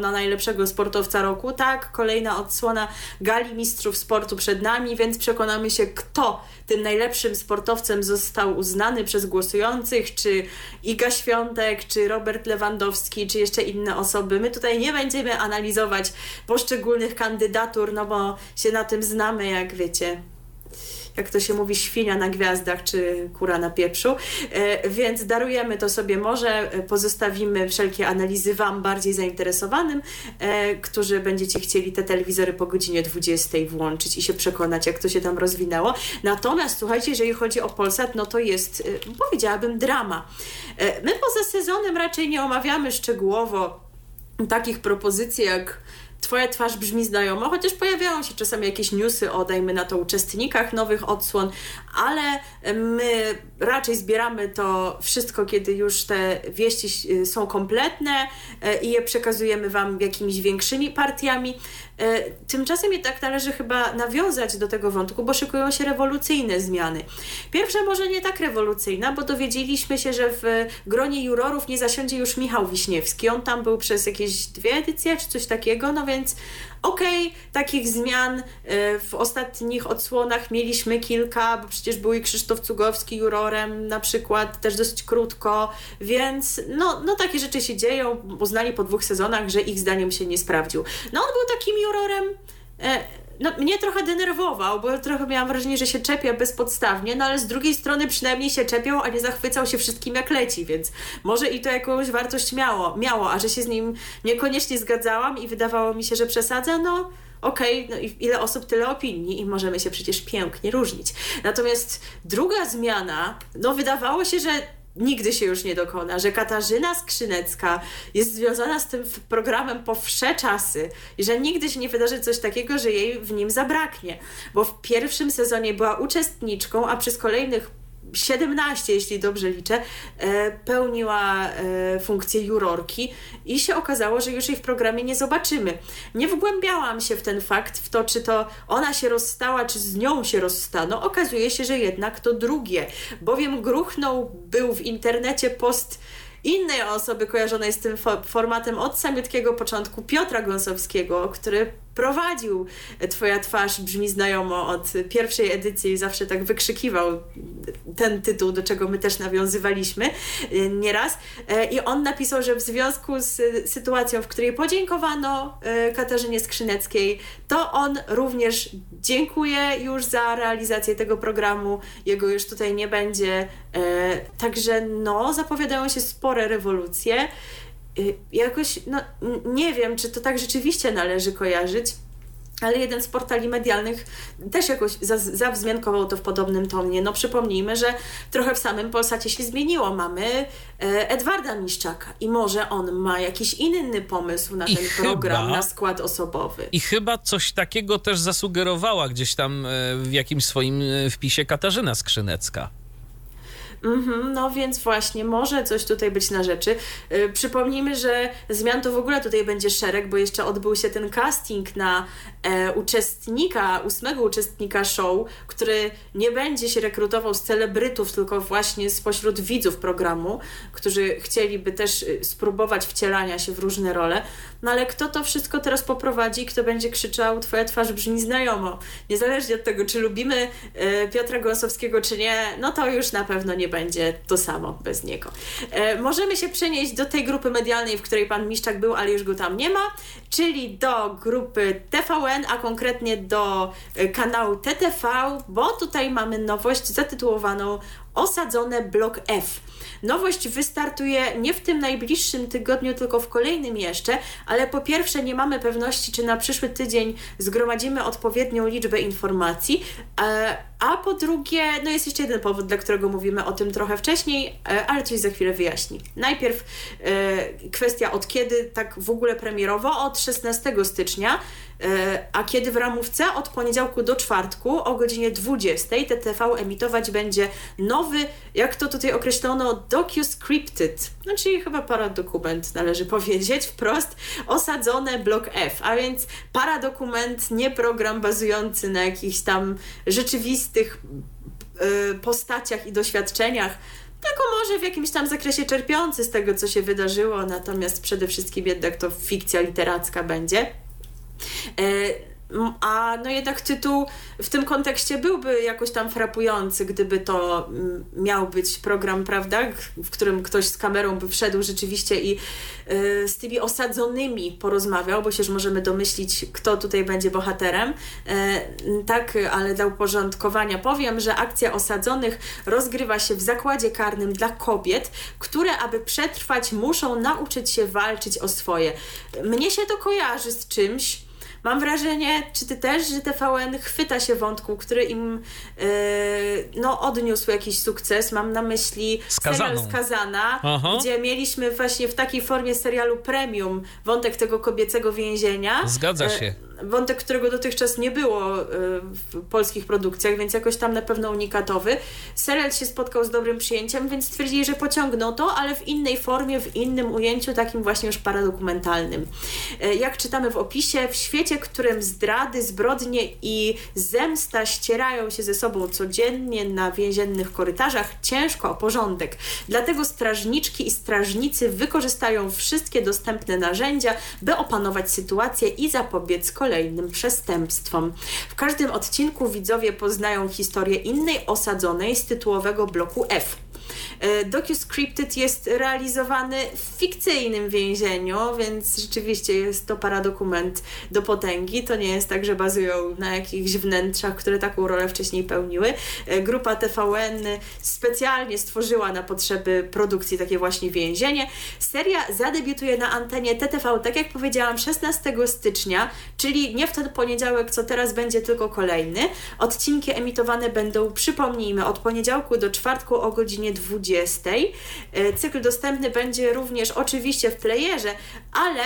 na najlepszego sportowca roku. Tak, kolejna odsłona gali mistrzów sportu przed nami, więc przekonamy się, kto tym najlepszym sportowcem został uznany przez głosujących, czy Iga Świątek, czy Robert Lewandowski, czy jeszcze inne osoby. My tutaj nie będziemy analizować poszczególnych kandydatur, no bo się na tym znamy, jak wiecie, jak to się mówi, świnia na gwiazdach czy kura na pieprzu. E, więc darujemy to sobie może, e, pozostawimy wszelkie analizy Wam bardziej zainteresowanym, e, którzy będziecie chcieli te telewizory po godzinie 20 włączyć i się przekonać, jak to się tam rozwinęło. Natomiast słuchajcie, jeżeli chodzi o Polsat, no to jest, powiedziałabym, drama. My poza sezonem raczej nie omawiamy szczegółowo takich propozycji jak Twoja twarz brzmi znajomo, chociaż pojawiają się czasami jakieś newsy o, dajmy na to, uczestnikach nowych odsłon, ale my raczej zbieramy to wszystko, kiedy już te wieści y, są kompletne y, i je przekazujemy Wam jakimiś większymi partiami. Y, tymczasem jednak należy chyba nawiązać do tego wątku, bo szykują się rewolucyjne zmiany. Pierwsza może nie tak rewolucyjna, bo dowiedzieliśmy się, że w gronie jurorów nie zasiądzie już Michał Wiśniewski. On tam był przez jakieś dwie edycje czy coś takiego, no więc okej, okay, takich zmian w ostatnich odsłonach mieliśmy kilka, bo przecież był i Krzysztof Cugowski jurorem na przykład, też dosyć krótko, więc no, no takie rzeczy się dzieją. Uznali po dwóch sezonach, że ich zdaniem się nie sprawdził. No on był takim jurorem e, no, mnie trochę denerwował, bo trochę miałam wrażenie, że się czepia bezpodstawnie, no ale z drugiej strony przynajmniej się czepiał, a nie zachwycał się wszystkim jak leci, więc może i to jakąś wartość miało, miało a że się z nim niekoniecznie zgadzałam i wydawało mi się, że przesadza, no okej, okay, no i ile osób, tyle opinii i możemy się przecież pięknie różnić. Natomiast druga zmiana, no wydawało się, że nigdy się już nie dokona, że Katarzyna Skrzynecka jest związana z tym programem po wsze czasy i że nigdy się nie wydarzy coś takiego, że jej w nim zabraknie, bo w pierwszym sezonie była uczestniczką, a przez kolejnych 17, jeśli dobrze liczę, e, pełniła e, funkcję jurorki i się okazało, że już jej w programie nie zobaczymy. Nie wgłębiałam się w ten fakt, w to, czy to ona się rozstała, czy z nią się rozstano. Okazuje się, że jednak to drugie, bowiem gruchnął był w internecie post innej osoby kojarzonej z tym formatem od samiutkiego początku, Piotra Gąsowskiego, który prowadził Twoja twarz brzmi znajomo od pierwszej edycji i zawsze tak wykrzykiwał ten tytuł, do czego my też nawiązywaliśmy e, nieraz. E, I on napisał, że w związku z sytuacją, w której podziękowano e, Katarzynie Skrzyneckiej, to on również dziękuję już za realizację tego programu. Jego już tutaj nie będzie. Także no, zapowiadają się spore rewolucje. Y, jakoś, no nie wiem, czy to tak rzeczywiście należy kojarzyć, ale jeden z portali medialnych też jakoś zawzmiankował to w podobnym tonie. No przypomnijmy, że trochę w samym Polsacie się zmieniło. Mamy e, Edwarda Miszczaka i może on ma jakiś inny pomysł na I ten chyba, program, na skład osobowy. I chyba coś takiego też zasugerowała gdzieś tam e, w jakimś swoim e, wpisie Katarzyna Skrzynecka. Mhm, no więc właśnie, może coś tutaj być na rzeczy. Yy, przypomnijmy, że zmian to w ogóle tutaj będzie szereg, bo jeszcze odbył się ten casting na e, uczestnika, ósmego uczestnika show, który nie będzie się rekrutował z celebrytów, tylko właśnie spośród widzów programu, którzy chcieliby też y, spróbować wcielania się w różne role. No ale kto to wszystko teraz poprowadzi, kto będzie krzyczał, twoja twarz brzmi znajomo. Niezależnie od tego, czy lubimy e, Piotra Gąsowskiego, czy nie, no to już na pewno nie będzie to samo bez niego. E, możemy się przenieść do tej grupy medialnej, w której pan Miszczak był, ale już go tam nie ma, czyli do grupy TVN, a konkretnie do e, kanału TTV, bo tutaj mamy nowość zatytułowaną Osadzone Blok F. Nowość wystartuje nie w tym najbliższym tygodniu, tylko w kolejnym jeszcze, ale po pierwsze nie mamy pewności, czy na przyszły tydzień zgromadzimy odpowiednią liczbę informacji, e, a po drugie, no jest jeszcze jeden powód, dla którego mówimy o tym trochę wcześniej, e, ale coś za chwilę wyjaśni. Najpierw e, kwestia od kiedy tak w ogóle premierowo, od 16 stycznia, a kiedy w ramówce? Od poniedziałku do czwartku o godzinie 20 TTV emitować będzie nowy, jak to tutaj określono, DocuScripted, no czyli chyba paradokument należy powiedzieć wprost, osadzone blok F, a więc paradokument, nie program bazujący na jakichś tam rzeczywistych y, postaciach i doświadczeniach, tylko może w jakimś tam zakresie czerpiący z tego, co się wydarzyło, natomiast przede wszystkim jednak to fikcja literacka będzie. A no jednak tytuł w tym kontekście byłby jakoś tam frapujący, gdyby to mm, miał być program, prawda, w którym ktoś z kamerą by wszedł rzeczywiście i y, z tymi osadzonymi porozmawiał, bo się już możemy domyślić, kto tutaj będzie bohaterem. Y, tak, ale dla uporządkowania powiem, że akcja osadzonych rozgrywa się w zakładzie karnym dla kobiet, które aby przetrwać muszą nauczyć się walczyć o swoje. Mnie się to kojarzy z czymś, Mam wrażenie, czy ty też, że TVN chwyta się wątku, który im yy, no, odniósł jakiś sukces. Mam na myśli Skazaną. serial Skazana, Aha. gdzie mieliśmy właśnie w takiej formie serialu premium wątek tego kobiecego więzienia. Zgadza się. Yy, wątek, którego dotychczas nie było y, w polskich produkcjach, więc jakoś tam na pewno unikatowy. Serial się spotkał z dobrym przyjęciem, więc stwierdzili, że pociągną to, ale w innej formie, w innym ujęciu, takim właśnie już paradokumentalnym. Y, jak czytamy w opisie, w świecie, w którym zdrady, zbrodnie i zemsta ścierają się ze sobą codziennie na więziennych korytarzach, ciężko o porządek. Dlatego strażniczki i strażnicy wykorzystają wszystkie dostępne narzędzia, by opanować sytuację i zapobiec kolejnym kolejnym przestępstwom. W każdym odcinku widzowie poznają historię innej osadzonej z tytułowego bloku F. E, DocuScripted jest realizowany w fikcyjnym więzieniu, więc rzeczywiście jest to paradokument do potęgi. To nie jest tak, że bazują na jakichś wnętrzach, które taką rolę wcześniej pełniły. E, grupa TVN specjalnie stworzyła na potrzeby produkcji takie właśnie więzienie. Seria zadebiutuje na antenie TTV, tak jak powiedziałam, 16 stycznia, czyli nie w ten poniedziałek, co teraz będzie, tylko kolejny. Odcinki emitowane będą, przypomnijmy, od poniedziałku do czwartku o godzinie 20. E, cykl dostępny będzie również oczywiście w playerze, ale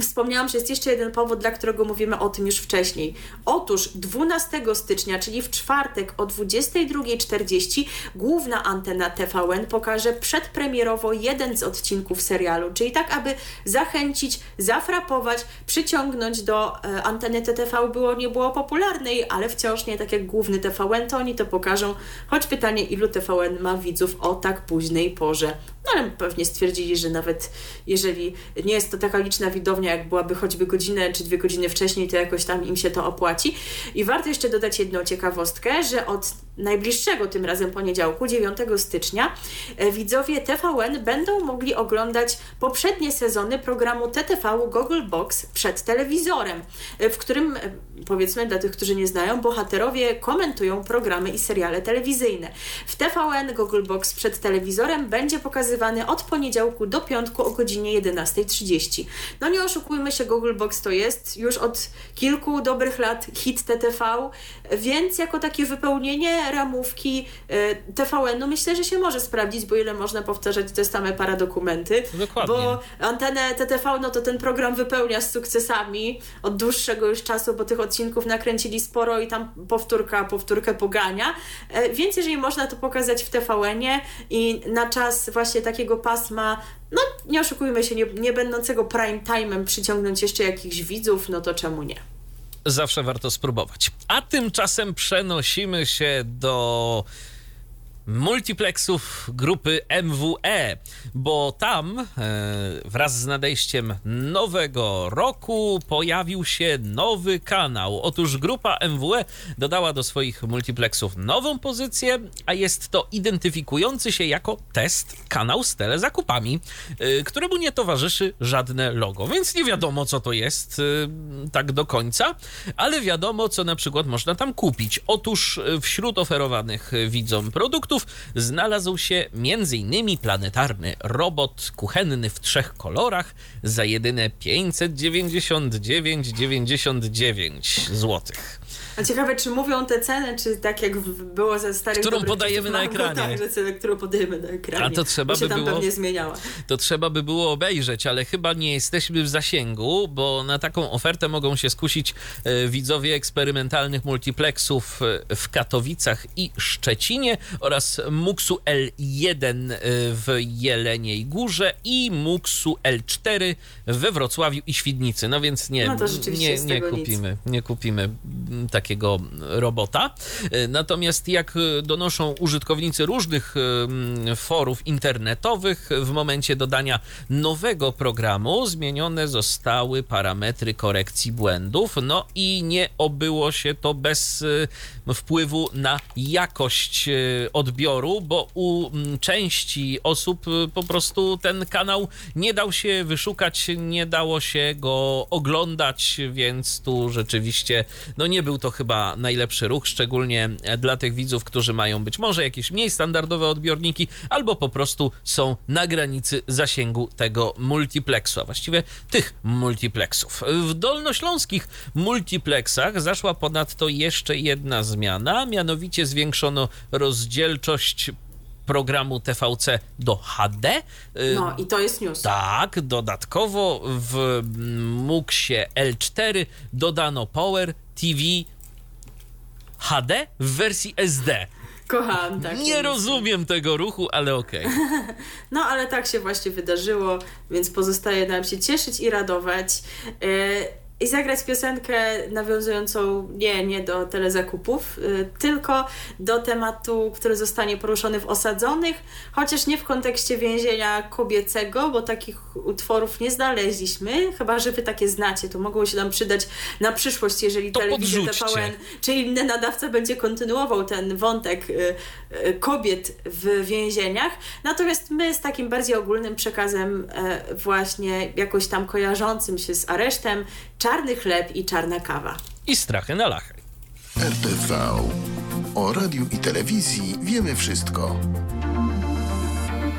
Wspomniałam, że jest jeszcze jeden powód, dla którego mówimy o tym już wcześniej. Otóż 12 stycznia, czyli w czwartek o 22.40 główna antena TVN pokaże przedpremierowo jeden z odcinków serialu, czyli tak, aby zachęcić, zafrapować, przyciągnąć do e, anteny TTV było nie było popularnej, ale wciąż nie tak jak główny TVN, to oni to pokażą, choć pytanie, ilu TVN ma widzów o tak późnej porze. No ale pewnie stwierdzili, że nawet jeżeli nie jest to taka liczna widownia, jak byłaby choćby godzinę czy dwie godziny wcześniej, to jakoś tam im się to opłaci. I warto jeszcze dodać jedną ciekawostkę, że od najbliższego tym razem poniedziałku, 9 stycznia, e, widzowie TVN będą mogli oglądać poprzednie sezony programu TTV Google Box przed telewizorem, e, w którym, e, powiedzmy dla tych, którzy nie znają, bohaterowie komentują programy i seriale telewizyjne. W TVN Google Box przed telewizorem będzie pokazywany od poniedziałku do piątku o godzinie 11.30. No nie oszukujmy się, Google Box to jest już od kilku dobrych lat hit TTV, więc jako takie wypełnienie ramówki e, TVN-u myślę, że się może sprawdzić, bo ile można powtarzać te same paradokumenty. Dokładnie. Bo antenę TTV, no to ten program wypełnia z sukcesami od dłuższego już czasu, bo tych odcinków nakręcili sporo i tam powtórka powtórkę pogania. E, więc jeżeli można to pokazać w TVN-ie i na czas właśnie takiego pasma no nie oszukujmy się, nie, nie będącego prime time'em przyciągnąć jeszcze jakichś widzów, no to czemu nie? Zawsze warto spróbować. A tymczasem przenosimy się do multiplexów grupy MWE, bo tam e, wraz z nadejściem nowego roku pojawił się nowy kanał. Otóż grupa MWE dodała do swoich multiplexów nową pozycję, a jest to identyfikujący się jako test kanał z telezakupami, e, któremu nie towarzyszy żadne logo, więc nie wiadomo co to jest e, tak do końca, ale wiadomo co na przykład można tam kupić. Otóż wśród oferowanych widzom produktów znalazł się m.in. planetarny robot kuchenny w trzech kolorach za jedyne 599,99 złotych. A ciekawe, czy mówią te ceny, czy tak jak było ze starych Którą podajemy na ekranie. Tak, że cenę, którą podajemy na ekranie. A to trzeba by było- pewnie zmieniała. to trzeba by było obejrzeć, ale chyba nie jesteśmy w zasięgu, bo na taką ofertę mogą się skusić e, widzowie eksperymentalnych multiplexów e, w Katowicach i Szczecinie oraz Muxu L1 e, w Jeleniej Górze i Muxu L4 we Wrocławiu i Świdnicy. No więc nie, No nie, nie tego nic. kupimy, nie kupimy mm, takiego robota. Natomiast jak donoszą użytkownicy różnych em, forów internetowych, w momencie dodania nowego programu zmienione zostały parametry korekcji błędów, no i nie obyło się to bez e, wpływu na jakość e, odbioru, bo u mm, części osób e, po prostu ten kanał nie dał się wyszukać, nie dało się go oglądać, więc tu rzeczywiście no nie był to chyba najlepszy ruch, szczególnie e, dla tych widzów, którzy mają być może jakieś mniej standardowe odbiorniki, albo po prostu są na granicy zasięgu tego multiplexu, a właściwie tych multiplexów. W dolnośląskich multiplexach zaszła ponadto jeszcze jedna zmiana, mianowicie zwiększono rozdzielczość programu TVC do HD. No i to jest news. tak, dodatkowo w Muxie L4 dodano Power TV HD w wersji SD. Kocham tak. Nie rozumiem tego ruchu, ale okej. *laughs* No ale tak się właśnie wydarzyło, więc pozostaje nam się cieszyć i radować. I zagrać piosenkę nawiązującą nie, nie do telezakupów, yy, tylko do tematu, który zostanie poruszony w Osadzonych, chociaż nie w kontekście więzienia kobiecego, bo takich utworów nie znaleźliśmy, chyba że wy takie znacie, to mogło się nam przydać na przyszłość, jeżeli To telewizja. TVN czy inny nadawca będzie kontynuował ten wątek y, y, kobiet w więzieniach. Natomiast my z takim bardziej ogólnym przekazem e, właśnie jakoś tam kojarzącym się z aresztem czarny chleb i czarna kawa. I strachy na lachy. RTV. O radiu i telewizji wiemy wszystko.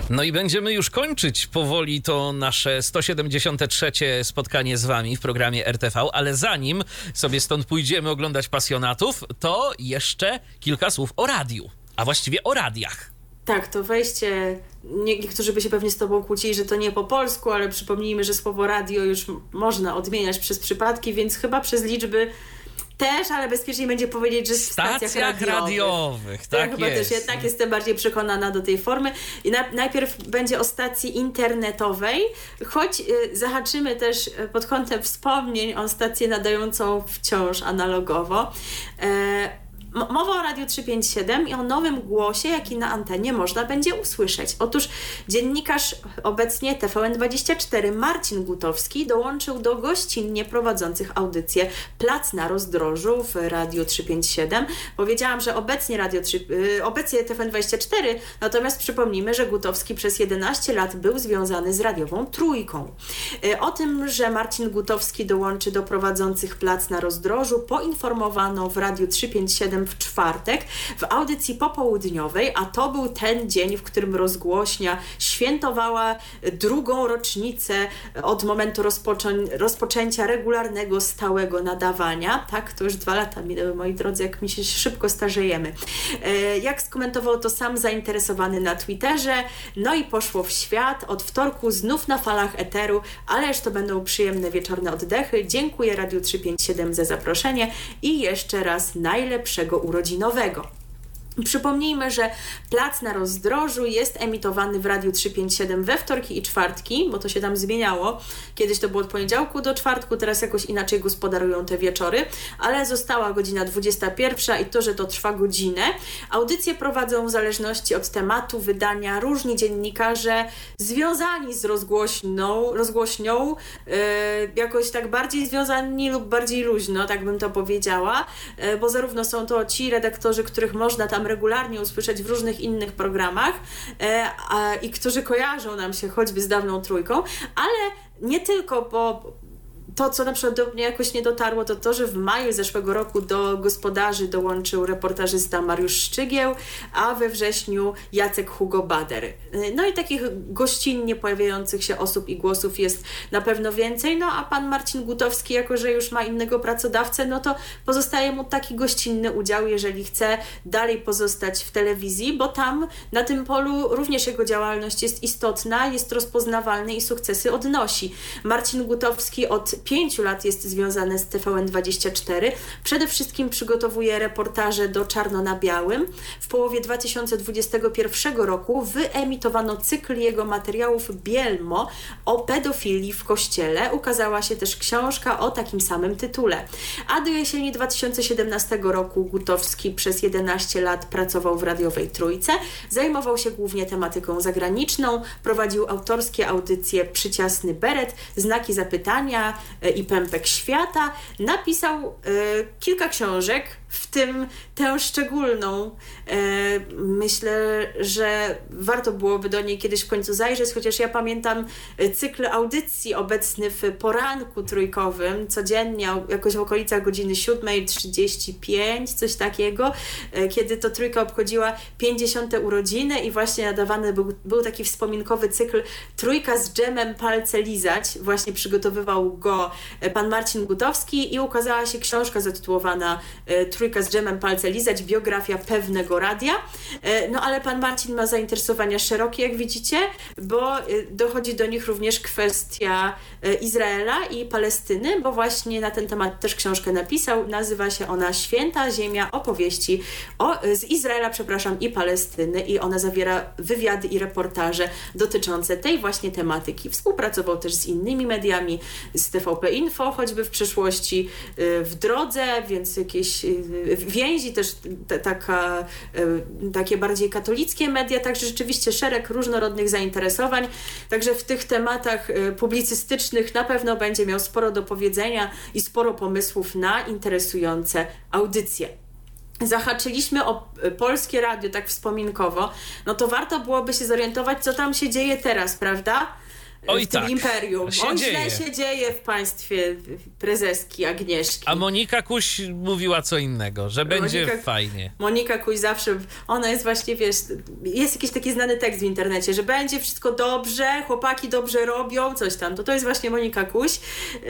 No i będziemy już kończyć powoli to nasze 173 spotkanie z wami w programie RTV, ale zanim sobie stąd pójdziemy oglądać pasjonatów, to jeszcze kilka słów o radiu, a właściwie o radiach. Tak, to wejście. Nie, niektórzy by się pewnie z Tobą kłócili, że to nie po polsku, ale przypomnijmy, że słowo radio już można odmieniać przez przypadki, więc chyba przez liczby też, ale bezpieczniej będzie powiedzieć, że w stacjach, Stacjach radiowych. radiowych, To ja tak chyba jest. też jednak jestem bardziej przekonana do tej formy. I na, najpierw będzie o stacji internetowej, choć y, zahaczymy też y, pod kątem wspomnień o stację nadającą wciąż analogowo. M- Mowa o Radiu 357 i o nowym głosie, jaki na antenie można będzie usłyszeć. Otóż dziennikarz obecnie TVN24 Marcin Gutowski dołączył do gościnnie prowadzących audycję Plac na rozdrożu w Radiu 357. Powiedziałam, że obecnie Radio 3, y, obecnie TVN24, natomiast przypomnijmy, że Gutowski przez 11 lat był związany z radiową trójką. Y, O tym, że Marcin Gutowski dołączy do prowadzących Plac na rozdrożu, poinformowano w Radiu 357 w czwartek w audycji popołudniowej, a to był ten dzień, w którym rozgłośnia świętowała drugą rocznicę od momentu rozpoczę- rozpoczęcia regularnego, stałego nadawania. Tak, to już dwa lata minęły, moi drodzy, jak mi się szybko starzejemy. E, Jak skomentował to sam zainteresowany na Twitterze, no i poszło w świat. Od wtorku znów na falach eteru, ależ to będą przyjemne wieczorne oddechy. Dziękuję Radiu 357 za zaproszenie i jeszcze raz najlepszego urodzinowego. Przypomnijmy, że Plac na Rozdrożu jest emitowany w Radiu 357 we wtorki i czwartki, bo to się tam zmieniało. Kiedyś to było od poniedziałku do czwartku, teraz jakoś inaczej gospodarują te wieczory, ale została godzina 21 i to, że to trwa godzinę. Audycje prowadzą w zależności od tematu wydania różni dziennikarze związani z rozgłośną, rozgłośnią, yy, jakoś tak bardziej związani lub bardziej luźno, tak bym to powiedziała, yy, bo zarówno są to ci redaktorzy, których można tam regularnie usłyszeć w różnych innych programach e, a, i którzy kojarzą nam się choćby z dawną trójką, ale nie tylko, bo to, co na przykład do mnie jakoś nie dotarło, to to, że w maju zeszłego roku do gospodarzy dołączył reportażysta Mariusz Szczygieł, a we wrześniu Jacek Hugo Bader. No i takich gościnnie pojawiających się osób i głosów jest na pewno więcej, no a pan Marcin Gutowski, jako że już ma innego pracodawcę, no to pozostaje mu taki gościnny udział, jeżeli chce dalej pozostać w telewizji, bo tam na tym polu również jego działalność jest istotna, jest rozpoznawalny i sukcesy odnosi. Marcin Gutowski od pięciu lat jest związany z TVN24. Przede wszystkim przygotowuje reportaże do Czarno na Białym. W połowie 2021 roku wyemitowano cykl jego materiałów Bielmo o pedofilii w kościele. Ukazała się też książka o takim samym tytule. A do jesieni 2017 roku Gutowski przez 11 lat pracował w radiowej Trójce. Zajmował się głównie tematyką zagraniczną, prowadził autorskie audycje Przyciasny Beret, Znaki Zapytania i Pępek Świata. Napisał y, kilka książek, w tym tę szczególną. E, myślę, że warto byłoby do niej kiedyś w końcu zajrzeć, chociaż ja pamiętam cykl audycji obecny w poranku trójkowym, codziennie jakoś w okolicach godziny 7.35, coś takiego, kiedy to trójka obchodziła 50. urodziny i właśnie nadawany był, był taki wspominkowy cykl Trójka z dżemem palce lizać. Właśnie przygotowywał go pan Marcin Gutowski i ukazała się książka zatytułowana Trójka z dżemem palce lizać, biografia pewnego radia. No ale pan Marcin ma zainteresowania szerokie, jak widzicie, bo dochodzi do nich również kwestia Izraela i Palestyny, bo właśnie na ten temat też książkę napisał. Nazywa się ona Święta Ziemia opowieści o, z Izraela, przepraszam, i Palestyny i ona zawiera wywiady i reportaże dotyczące tej właśnie tematyki. Współpracował też z innymi mediami, z TVP Info, choćby w przeszłości w drodze, więc jakieś więzi, też taka, takie bardziej katolickie media, także rzeczywiście szereg różnorodnych zainteresowań. Także w tych tematach publicystycznych na pewno będzie miał sporo do powiedzenia i sporo pomysłów na interesujące audycje zahaczyliśmy o polskie radio tak wspominkowo, no to warto byłoby się zorientować, co tam się dzieje teraz, prawda? Oj, w tym tak. imperium. Się Oj, dzieje. źle się dzieje w państwie prezeski Agnieszki. A Monika Kuś mówiła co innego, że będzie Monika- fajnie. Monika Kuś zawsze, ona jest właśnie, wiesz, jest jakiś taki znany tekst w internecie, że będzie wszystko dobrze, chłopaki dobrze robią, coś tam. To to jest właśnie Monika Kuś, yy,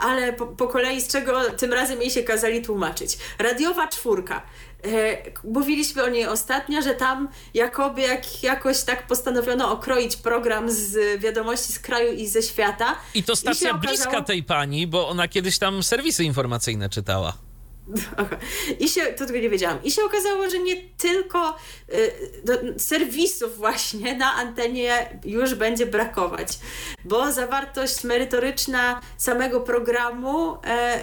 ale po, po kolei z czego tym razem jej się kazali tłumaczyć. Radiowa czwórka. E, Mówiliśmy o niej ostatnio, że tam jakoby jak, jakoś tak postanowiono okroić program z wiadomości z kraju i ze świata. I to stacja okazało- bliska tej pani, bo ona kiedyś tam serwisy informacyjne czytała. *laughs* Aha. I się, to tego nie wiedziałam. I się okazało, że nie tylko y, serwisów właśnie na antenie już będzie brakować, bo zawartość merytoryczna samego programu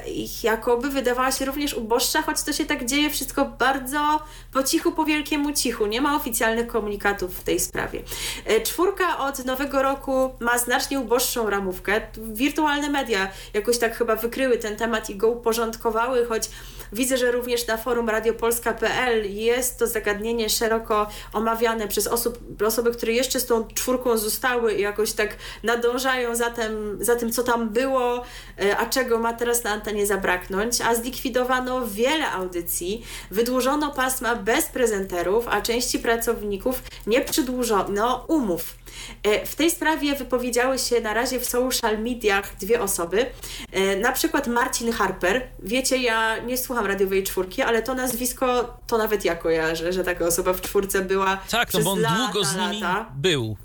ich jakoby wydawała się również uboższa, choć to się tak dzieje wszystko bardzo po cichu, po wielkiemu cichu. Nie ma oficjalnych komunikatów w tej sprawie. E, czwórka od nowego roku ma znacznie uboższą ramówkę. Wirtualne media jakoś tak chyba wykryły ten temat i go uporządkowały, choć Widzę, że również na forum radiopolska.pl jest to zagadnienie szeroko omawiane przez osób, osoby, które jeszcze z tą czwórką zostały i jakoś tak nadążają za tym, za tym co tam było, e, a czego ma teraz na antenie zabraknąć. A zlikwidowano wiele audycji, wydłużono pasma bez prezenterów, a części pracowników nie przedłużono umów. E, W tej sprawie wypowiedziały się na razie w social mediach dwie osoby. E, Na przykład Marcin Harper. Wiecie, ja nie słucham radiowej czwórki, ale to nazwisko to nawet ja kojarzę, że taka osoba w czwórce była Tak, no bo on lata, długo z nimi lata. był.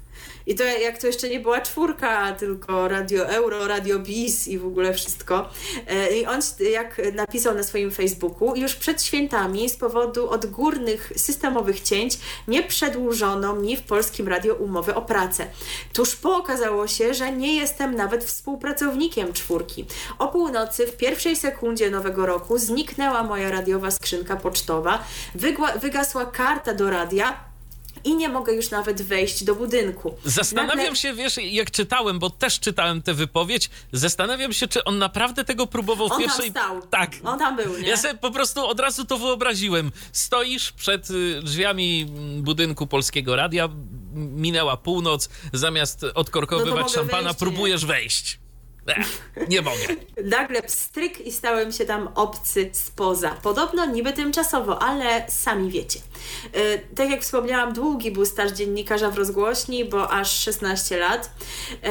I to jak to jeszcze nie była czwórka, tylko Radio Euro, Radio Bis i w ogóle wszystko. E, I on, jak napisał na swoim Facebooku, już przed świętami z powodu odgórnych systemowych cięć nie przedłużono mi w Polskim Radio umowy o pracę. Tuż po okazało się, że nie jestem nawet współpracownikiem czwórki. O północy w pierwszej sekundzie nowego roku zniknęła moja radiowa skrzynka pocztowa, wygasła karta do radia, i nie mogę już nawet wejść do budynku. Zastanawiam Nagle- się, wiesz, jak czytałem, bo też czytałem tę wypowiedź, zastanawiam się, czy on naprawdę tego próbował w On tam pierwszej... stał. Tak. On tam był, nie? Ja sobie po prostu od razu to wyobraziłem. Stoisz przed y, drzwiami mm, budynku Polskiego Radia, minęła północ, zamiast No odkorkowywać mogę szampana, wejść, czy nie? próbujesz wejść. Nie mogę. Nagle pstryk i stałem się tam obcy spoza. Podobno niby tymczasowo, ale sami wiecie. Yy, tak jak wspomniałam, długi był staż dziennikarza w rozgłośni, bo aż 16 lat. Yy,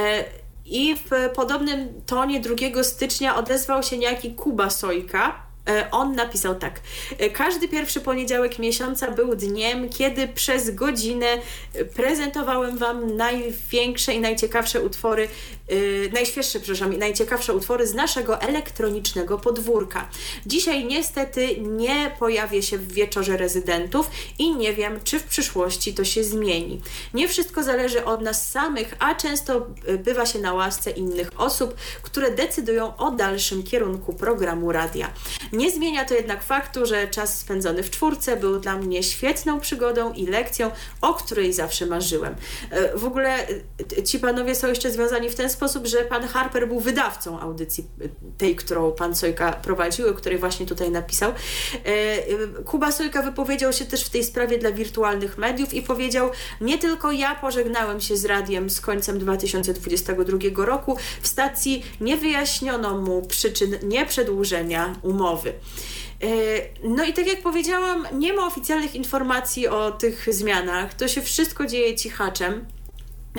I w podobnym tonie 2 stycznia odezwał się niejaki Kuba Sojka, E, on napisał tak. Każdy pierwszy poniedziałek miesiąca był dniem, kiedy przez godzinę prezentowałem Wam największe i najciekawsze utwory, yy, najświeższe, przepraszam, najciekawsze utwory z naszego elektronicznego podwórka. Dzisiaj niestety nie pojawię się w wieczorze rezydentów i nie wiem, czy w przyszłości to się zmieni. Nie wszystko zależy od nas samych, a często bywa się na łasce innych osób, które decydują o dalszym kierunku programu radia. Nie zmienia to jednak faktu, że czas spędzony w czwórce był dla mnie świetną przygodą i lekcją, o której zawsze marzyłem. E, w ogóle e, ci panowie są jeszcze związani w ten sposób, że pan Harper był wydawcą audycji e, tej, którą pan Sojka prowadził, o której właśnie tutaj napisał. Kuba Sojka wypowiedział się też w tej sprawie dla wirtualnych mediów i powiedział, nie tylko ja pożegnałem się z radiem z końcem 2022 roku. W stacji nie wyjaśniono mu przyczyn nieprzedłużenia umowy. E, no i tak jak powiedziałam, nie ma oficjalnych informacji o tych zmianach. To się wszystko dzieje cichaczem.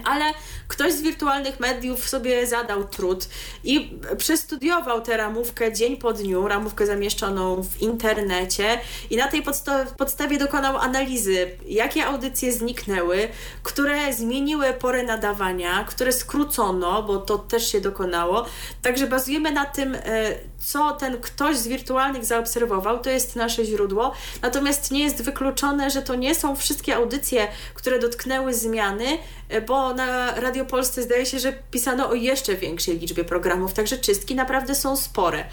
Ale ktoś z wirtualnych mediów sobie zadał trud i przestudiował tę ramówkę dzień po dniu, ramówkę zamieszczoną w internecie i na tej podsta podstawie dokonał analizy, jakie audycje zniknęły, które zmieniły porę nadawania, które skrócono, bo to też się dokonało. Także bazujemy na tym, e, co ten ktoś z wirtualnych zaobserwował, to jest nasze źródło. Natomiast nie jest wykluczone, że to nie są wszystkie audycje, które dotknęły zmiany, e, bo na Radio Polsce zdaje się, że pisano o jeszcze większej liczbie programów, także czystki naprawdę są spore.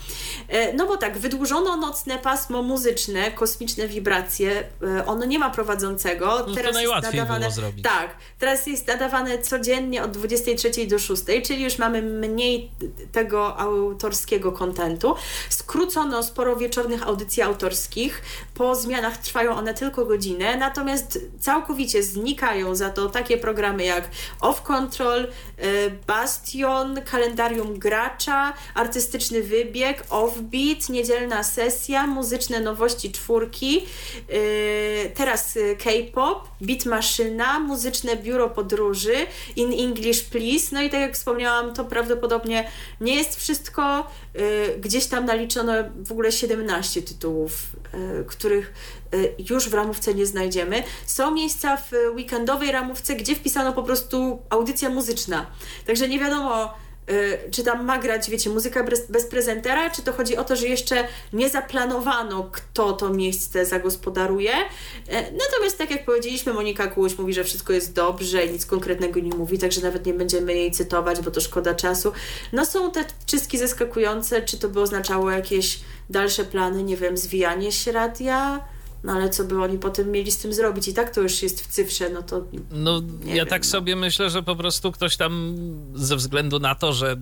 E, no bo tak, wydłużono nocne pasmo muzyczne, kosmiczne wibracje, e, ono nie ma prowadzącego. No teraz jest nadawane, zrobić. Tak, teraz jest nadawane codziennie od 23 do 6, czyli już mamy mniej tego autorskiego kontentu. Skrócono sporo wieczornych audycji autorskich. Po zmianach trwają one tylko godzinę, natomiast całkowicie znikają za to takie programy jak Off Control, y, Bastion, Kalendarium Gracza, Artystyczny Wybieg, Offbeat, Niedzielna Sesja, Muzyczne Nowości Czwórki, y, teraz K-pop, Beat Maszyna, Muzyczne Biuro Podróży, In English Please, no i tak jak wspomniałam, to prawdopodobnie nie jest wszystko, gdzieś tam naliczono w ogóle 17 tytułów, których już w ramówce nie znajdziemy. Są miejsca w weekendowej ramówce, gdzie wpisano po prostu audycja muzyczna. Także nie wiadomo, y, czy tam ma grać, wiecie, muzyka bez, bez prezentera, czy to chodzi o to, że jeszcze nie zaplanowano, kto to miejsce zagospodaruje. Y, natomiast, tak jak powiedzieliśmy, Monika Kułoś mówi, że wszystko jest dobrze i nic konkretnego nie mówi, także nawet nie będziemy jej cytować, bo to szkoda czasu. No są te czystki zaskakujące, czy to by oznaczało jakieś dalsze plany, nie wiem, zwijanie się radia? No ale co by oni potem mieli z tym zrobić? I tak to już jest w cyfrze, no to. No, ja wiem, tak no. sobie myślę, że po prostu ktoś tam ze względu na to, że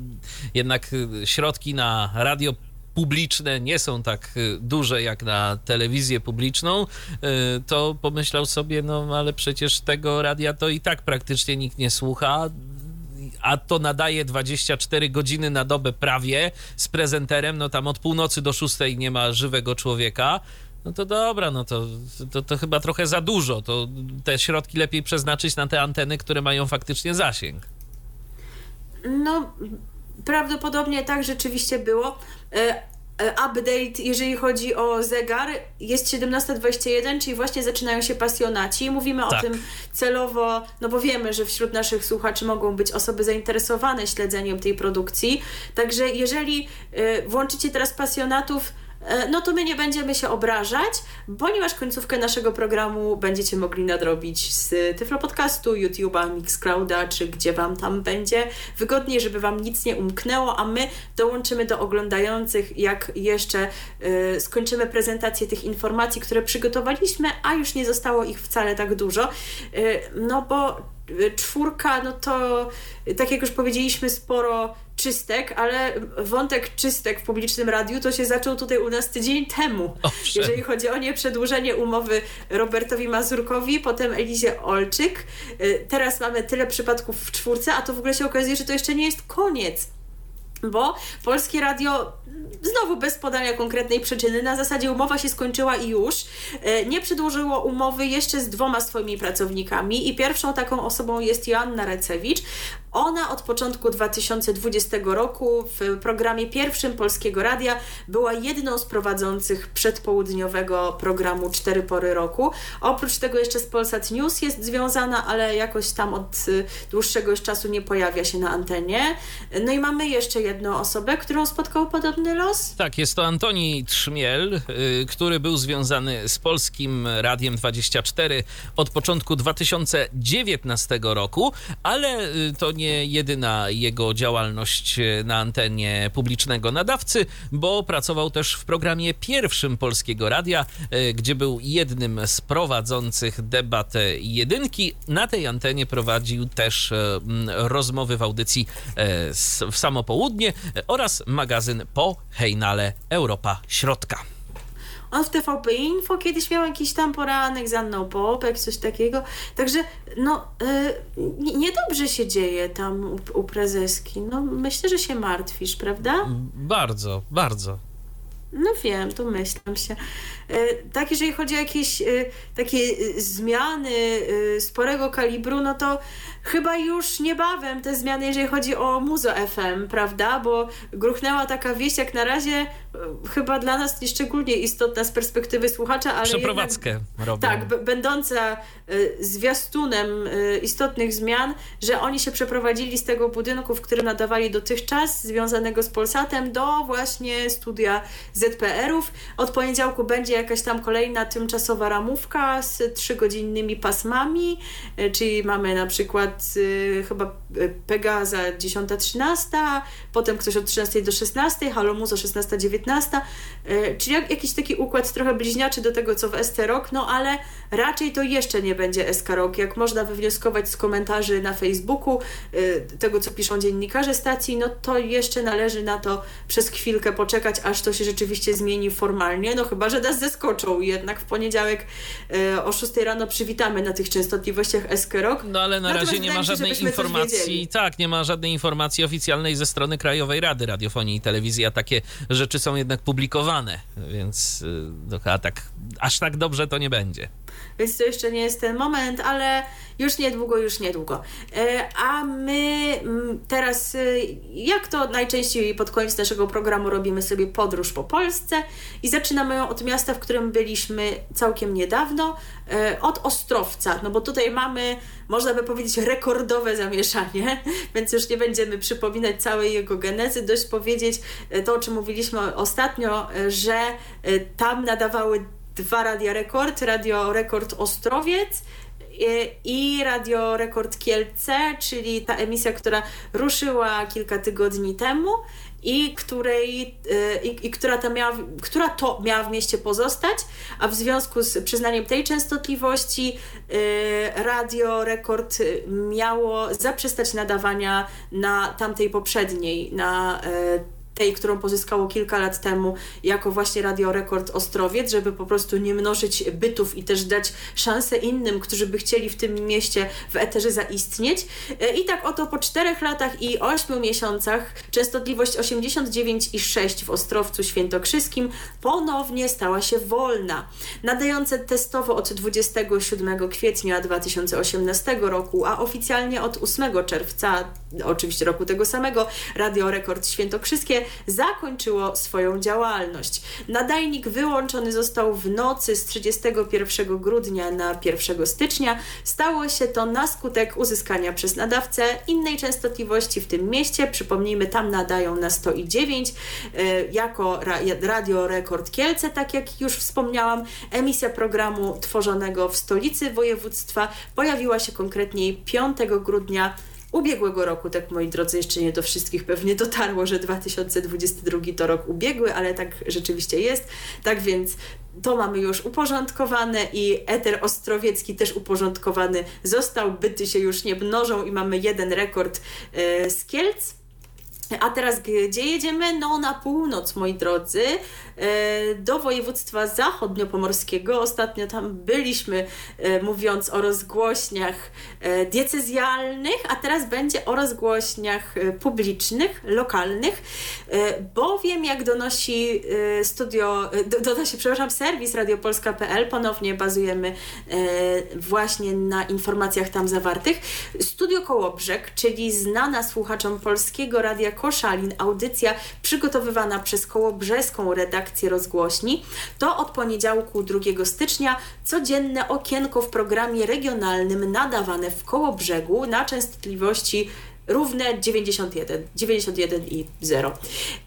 jednak środki na radio publiczne nie są tak y, duże jak na telewizję publiczną, y, to pomyślał sobie, no ale przecież tego radia to i tak praktycznie nikt nie słucha a to nadaje 24 godziny na dobę prawie z prezenterem, no tam od północy do szóstej nie ma żywego człowieka, no to dobra, no to, to, to chyba trochę za dużo. To te środki lepiej przeznaczyć na te anteny, które mają faktycznie zasięg. No, prawdopodobnie tak rzeczywiście było. E, e, update, jeżeli chodzi o zegar, jest 17.21, czyli właśnie zaczynają się pasjonaci. Mówimy tak. o tym celowo, no bo wiemy, że wśród naszych słuchaczy mogą być osoby zainteresowane śledzeniem tej produkcji. Także jeżeli e, włączycie teraz pasjonatów, no to my nie będziemy się obrażać, ponieważ końcówkę naszego programu będziecie mogli nadrobić z Tyflo Podcastu, YouTube'a, Mixclouda, czy gdzie Wam tam będzie wygodniej, żeby Wam nic nie umknęło, a my dołączymy do oglądających, jak jeszcze y, skończymy prezentację tych informacji, które przygotowaliśmy, a już nie zostało ich wcale tak dużo, y, no bo czwórka, no to tak jak już powiedzieliśmy, sporo czystek, ale wątek czystek w publicznym radiu to się zaczął tutaj u nas tydzień temu. Owszem. Jeżeli chodzi o nieprzedłużenie umowy Robertowi Mazurkowi, potem Elizie Olczyk. Y, teraz mamy tyle przypadków w czwórce, a to w ogóle się okazuje, że to jeszcze nie jest koniec bo Polskie Radio znowu bez podania konkretnej przyczyny, na zasadzie umowa się skończyła i już, e, nie przedłużyło umowy jeszcze z dwoma swoimi pracownikami i pierwszą taką osobą jest Joanna Recewicz. Ona od początku 2020 roku w programie pierwszym Polskiego Radia była jedną z prowadzących przedpołudniowego programu Cztery Pory Roku. Oprócz tego jeszcze z Polsat News jest związana, ale jakoś tam od y, dłuższego już czasu nie pojawia się na antenie. No i mamy jeszcze jedną osobę, którą spotkał podobny los. Tak, jest to Antoni Trzmiel, y, który był związany z Polskim Radiem 24 od początku 2019 roku, ale y, to nie jedyna jego działalność e, na antenie publicznego nadawcy, bo pracował też w programie pierwszym Polskiego Radia, gdzie był jednym z prowadzących debat jedynki. Na tej antenie prowadził też rozmowy w audycji w samo południe oraz magazyn po Hejnale Europa Środka. On w TVP Info kiedyś miał jakiś tam poranek z Anną Popek, coś takiego. Także no yy, niedobrze się dzieje tam u, u prezeski. No myślę, że się martwisz, prawda? Bardzo, bardzo. No wiem, to myślam się. E, tak, jeżeli chodzi o jakieś e, takie e, zmiany sporego kalibru, no to chyba już niebawem te zmiany, jeżeli chodzi o Muzo FM, prawda? Bo gruchnęła taka wieść, jak na razie chyba dla nas nieszczególnie istotna z perspektywy słuchacza, ale Przeprowadzkę jednak, robią. Tak, będąca zwiastunem istotnych zmian, że oni się przeprowadzili z tego budynku, w którym nadawali dotychczas, związanego z Polsatem, do właśnie studia ZPR-ów. Od poniedziałku będzie jakaś tam kolejna tymczasowa ramówka z trzygodzinnymi pasmami, e, czyli mamy na przykład y, chyba e, Pegaza 10-13, potem ktoś od 13 do 16, Halomuzo 16-19, y, czyli jak, jakiś taki układ trochę bliźniaczy do tego, co w ST Rock, no ale raczej to jeszcze nie będzie SK Rock, jak można wywnioskować z komentarzy na Facebooku, y, tego co piszą dziennikarze stacji, no to jeszcze należy na to przez chwilkę poczekać, aż to się rzeczywiście zmieni formalnie, no chyba, że nas zeskoczą jednak w poniedziałek e, o 6 rano przywitamy na tych częstotliwościach SK Rock. No ale na Natomiast razie nie ma żadnej informacji, tak, nie ma żadnej informacji oficjalnej ze strony Krajowej Rady Radiofonii i Telewizji, a takie rzeczy są jednak publikowane, więc y, no, a tak, aż tak dobrze to nie będzie więc to jeszcze nie jest ten moment, ale już niedługo, już niedługo. E, a my mm, teraz, y, jak to najczęściej pod koniec naszego programu robimy sobie podróż po Polsce i zaczynamy ją od miasta, w którym byliśmy całkiem niedawno, e, od Ostrowca, no bo tutaj mamy, można by powiedzieć, rekordowe zamieszanie, *laughs* więc już nie będziemy przypominać całej jego genezy, dość powiedzieć e, to, o czym mówiliśmy ostatnio, że tam nadawały dwa Radia Rekord, Radio Rekord Ostrowiec i Radio Rekord Kielce, czyli ta emisja, która ruszyła kilka tygodni temu i której y, i, i, która, ta miała, która to miała w mieście pozostać, a w związku z przyznaniem tej częstotliwości y, Radio Rekord miało zaprzestać nadawania na tamtej poprzedniej, na y, tej, którą pozyskało kilka lat temu jako właśnie Radio Rekord Ostrowiec, żeby po prostu nie mnożyć bytów i też dać szansę innym, którzy by chcieli w tym mieście w eterze zaistnieć. E, I tak oto po czterech latach i ośmiu miesiącach częstotliwość 89,6 w Ostrowcu Świętokrzyskim ponownie stała się wolna. Nadające testowo od 27 kwietnia 2018 roku, a oficjalnie od 8 czerwca, oczywiście roku tego samego, Radio Rekord Świętokrzyskie zakończyło swoją działalność. Nadajnik wyłączony został w nocy z 31 grudnia na 1 stycznia. Stało się to na skutek uzyskania przez nadawcę innej częstotliwości w tym mieście. Przypomnijmy, tam nadają na 109 e, jako Radio Rekord Kielce, tak jak już wspomniałam. Emisja programu tworzonego w stolicy województwa pojawiła się konkretniej 5 grudnia ubiegłego roku, tak moi drodzy, jeszcze nie do wszystkich pewnie dotarło, że 2022 to rok ubiegły, ale tak rzeczywiście jest. Tak więc to mamy już uporządkowane i eter ostrowiecki też uporządkowany został. Byty się już nie mnożą i mamy jeden rekord e, z Kielc. A teraz gdzie jedziemy? No na północ, moi drodzy, do województwa zachodniopomorskiego. Ostatnio tam byliśmy, e, mówiąc o rozgłośniach e, diecezjalnych, a teraz będzie o rozgłośniach publicznych, lokalnych, bowiem jak donosi studio, donosi, przepraszam, serwis radiopolska.pl, ponownie bazujemy właśnie na informacjach tam zawartych. Studio Kołobrzeg, czyli znana słuchaczom polskiego radia Koszalin, audycja przygotowywana przez Kołobrzeską redakcję rozgłośni, to od poniedziałku 2 stycznia codzienne okienko w programie regionalnym nadawane w Kołobrzegu na częstotliwości równe 91, 91 i 0.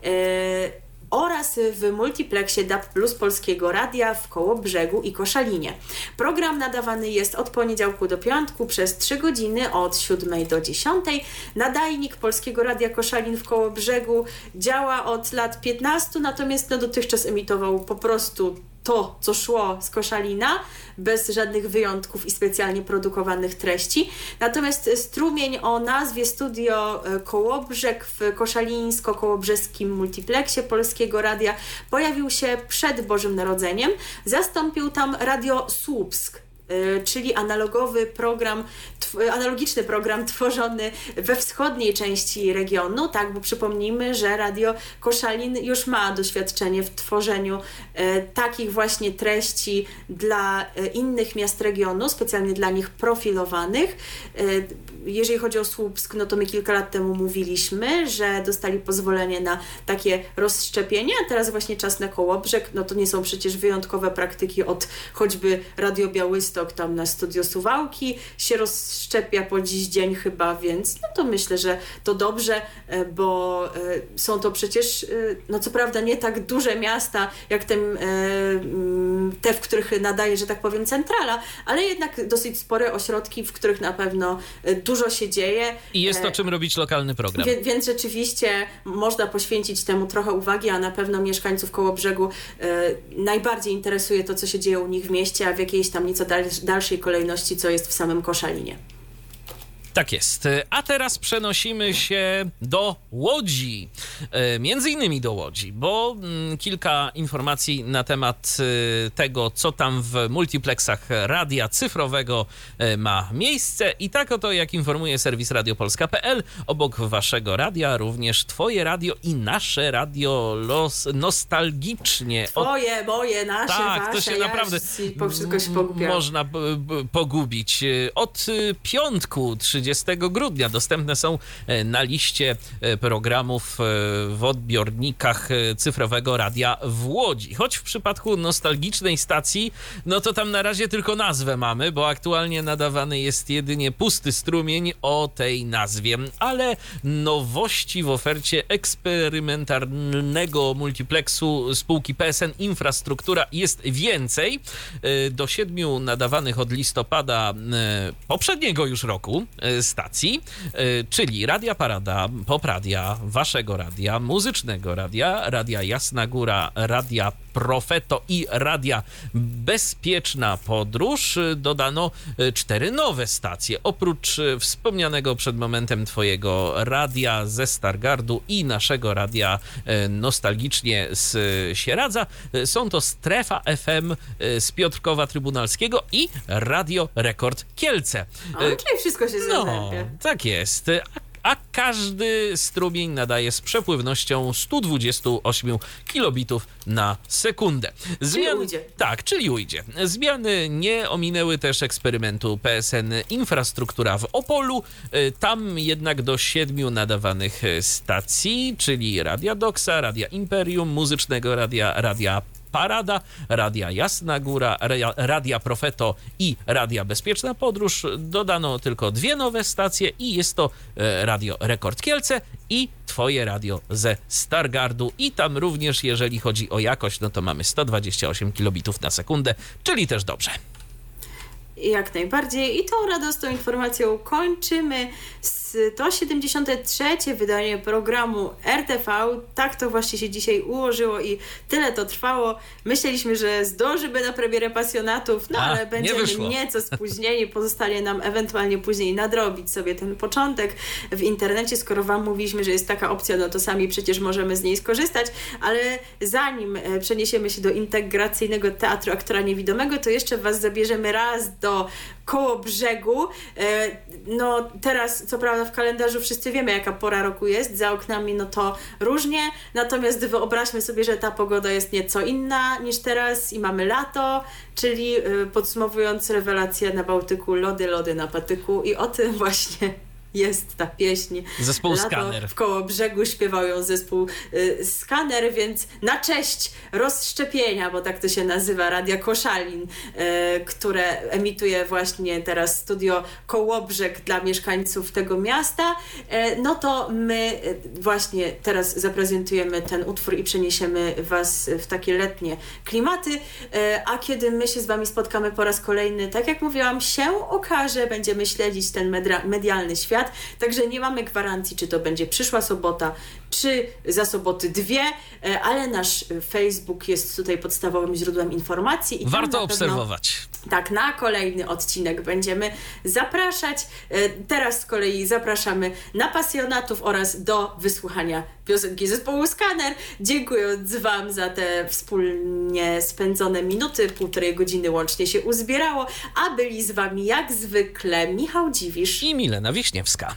Yy, oraz w multiplexie DAB Plus Polskiego Radia w Kołobrzegu i Koszalinie. Program nadawany jest od poniedziałku do piątku przez 3 godziny od 7 do 10. Nadajnik Polskiego Radia Koszalin w Kołobrzegu działa od lat 15, natomiast no, dotychczas emitował po prostu to, co szło z Koszalina, bez żadnych wyjątków i specjalnie produkowanych treści. Natomiast strumień o nazwie Studio e, Kołobrzeg w koszalińsko-kołobrzeskim multiplexie Polskiego Radia pojawił się przed Bożym Narodzeniem. Zastąpił tam Radio Słupsk, czyli analogowy program, analogiczny program tworzony we wschodniej części regionu, tak, bo przypomnijmy, że Radio Koszalin już ma doświadczenie w tworzeniu y, takich właśnie treści dla y, innych miast regionu, specjalnie dla nich profilowanych. Jeżeli chodzi o Słupsk, no to my kilka lat temu mówiliśmy, że dostali pozwolenie na takie rozszczepienie, a teraz właśnie czas na Kołobrzeg, no to nie są przecież wyjątkowe praktyki od choćby Radio Białystok, tam na studio Suwałki. Się rozszczepia po dziś dzień chyba, więc no to myślę, że to dobrze, e, bo e, są to przecież, e, no co prawda nie tak duże miasta, jak te w których nadaje, że tak powiem, centrala, ale jednak dosyć spore ośrodki, w których na pewno dużo się dzieje. I jest to czym robić lokalny program. Więc, więc rzeczywiście można poświęcić temu trochę uwagi, a na pewno mieszkańców koło brzegu najbardziej interesuje to, co się dzieje u nich w mieście, a w jakiejś tam nieco dalszej kolejności, co jest w samym Koszalinie. Tak jest. A teraz przenosimy się do Łodzi. E, między innymi do Łodzi, bo mm, kilka informacji na temat e, tego, co tam w multiplexach radia cyfrowego e, ma miejsce. I tak oto, jak informuje serwis radiopolska.pl, obok waszego radia również twoje radio i nasze radio los nostalgicznie. Twoje, moje, nasze, tak, wasze, to się naprawdę po wszystko się można pogubić. Od piątku 30 30 grudnia. Dostępne są e, na liście e, programów e, w odbiornikach cyfrowego radia w Łodzi. Choć w przypadku nostalgicznej stacji, no to tam na razie tylko nazwę mamy, bo aktualnie nadawany jest jedynie pusty strumień o tej nazwie, ale nowości w ofercie eksperymentalnego multiplexu spółki PSN Infrastruktura jest więcej. Do siedmiu nadawanych od listopada poprzedniego już roku stacji, y, czyli Radia Parada, Popradia, Waszego Radia, Muzycznego Radia, Radia Jasna Góra, Radia Profeto i Radia Bezpieczna Podróż dodano y, cztery nowe stacje. Oprócz y, wspomnianego przed momentem Twojego radia ze Stargardu i naszego radia nostalgicznie z Sieradza, są to Strefa FM z Piotrkowa Trybunalskiego i Radio Rekord Kielce. O, czyli wszystko się no, tak jest. A, a każdy strumień nadaje z przepływnością 128 kilobitów na sekundę. Zmian... Czyli ujdzie. Tak, czyli ujdzie. Zmiany nie ominęły też eksperymentu PSN Infrastruktura w Opolu. Y, tam jednak do siedmiu nadawanych stacji, czyli Radia Doxa, Radia Imperium, Muzycznego Radia, Radia Parada, Radia Jasna Góra, Radia Profeto i Radia Bezpieczna Podróż. Dodano tylko dwie nowe stacje i jest to e, Radio Rekord Kielce i Twoje radio ze Stargardu. I tam również, jeżeli chodzi o jakość, no to mamy 128 kilobitów na sekundę, czyli też dobrze. Jak najbardziej. I tą radosną informacją kończymy 173 wydanie programu RTV. Tak to właśnie się dzisiaj ułożyło i tyle to trwało. Myśleliśmy, że zdążymy na premierę pasjonatów, no A, ale nie będziemy wyszło. nieco spóźnieni. Pozostanie nam ewentualnie później nadrobić sobie ten początek w internecie. Skoro Wam mówiliśmy, że jest taka opcja, no to sami przecież możemy z niej skorzystać, ale zanim e, przeniesiemy się do integracyjnego teatru aktora niewidomego, to jeszcze Was zabierzemy raz do koło brzegu. E, No teraz, co prawda w kalendarzu wszyscy wiemy, jaka pora roku jest, za oknami no to różnie, natomiast wyobraźmy sobie, że ta pogoda jest nieco inna niż teraz i mamy lato, czyli e, podsumowując rewelację na Bałtyku, lody, lody na patyku. I o tym właśnie jest ta pieśń. Zespół Lato Skaner. W koło brzegu śpiewał ją zespół y, Skaner, więc na cześć rozszczepienia, bo tak to się nazywa, Radia Koszalin, y, które emituje właśnie teraz studio Kołobrzeg dla mieszkańców tego miasta, y, no to my y, właśnie teraz zaprezentujemy ten utwór i przeniesiemy Was w takie letnie klimaty, y, a kiedy my się z Wami spotkamy po raz kolejny, tak jak mówiłam, się okaże, będziemy śledzić ten medialny świat, także nie mamy gwarancji, czy to będzie przyszła sobota, czy za soboty dwie, e, ale nasz Facebook jest tutaj podstawowym źródłem informacji. I Warto obserwować. tak, na kolejny odcinek będziemy zapraszać. E, Teraz z kolei zapraszamy na pasjonatów oraz do wysłuchania piosenki zespołu Skaner. Dziękując Wam za te wspólnie spędzone minuty, półtorej godziny łącznie się uzbierało, a byli z Wami jak zwykle Michał Dziwisz. I Milena Wiśniewska.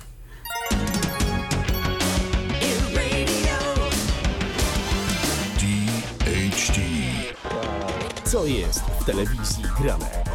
Co jest w telewizji grane?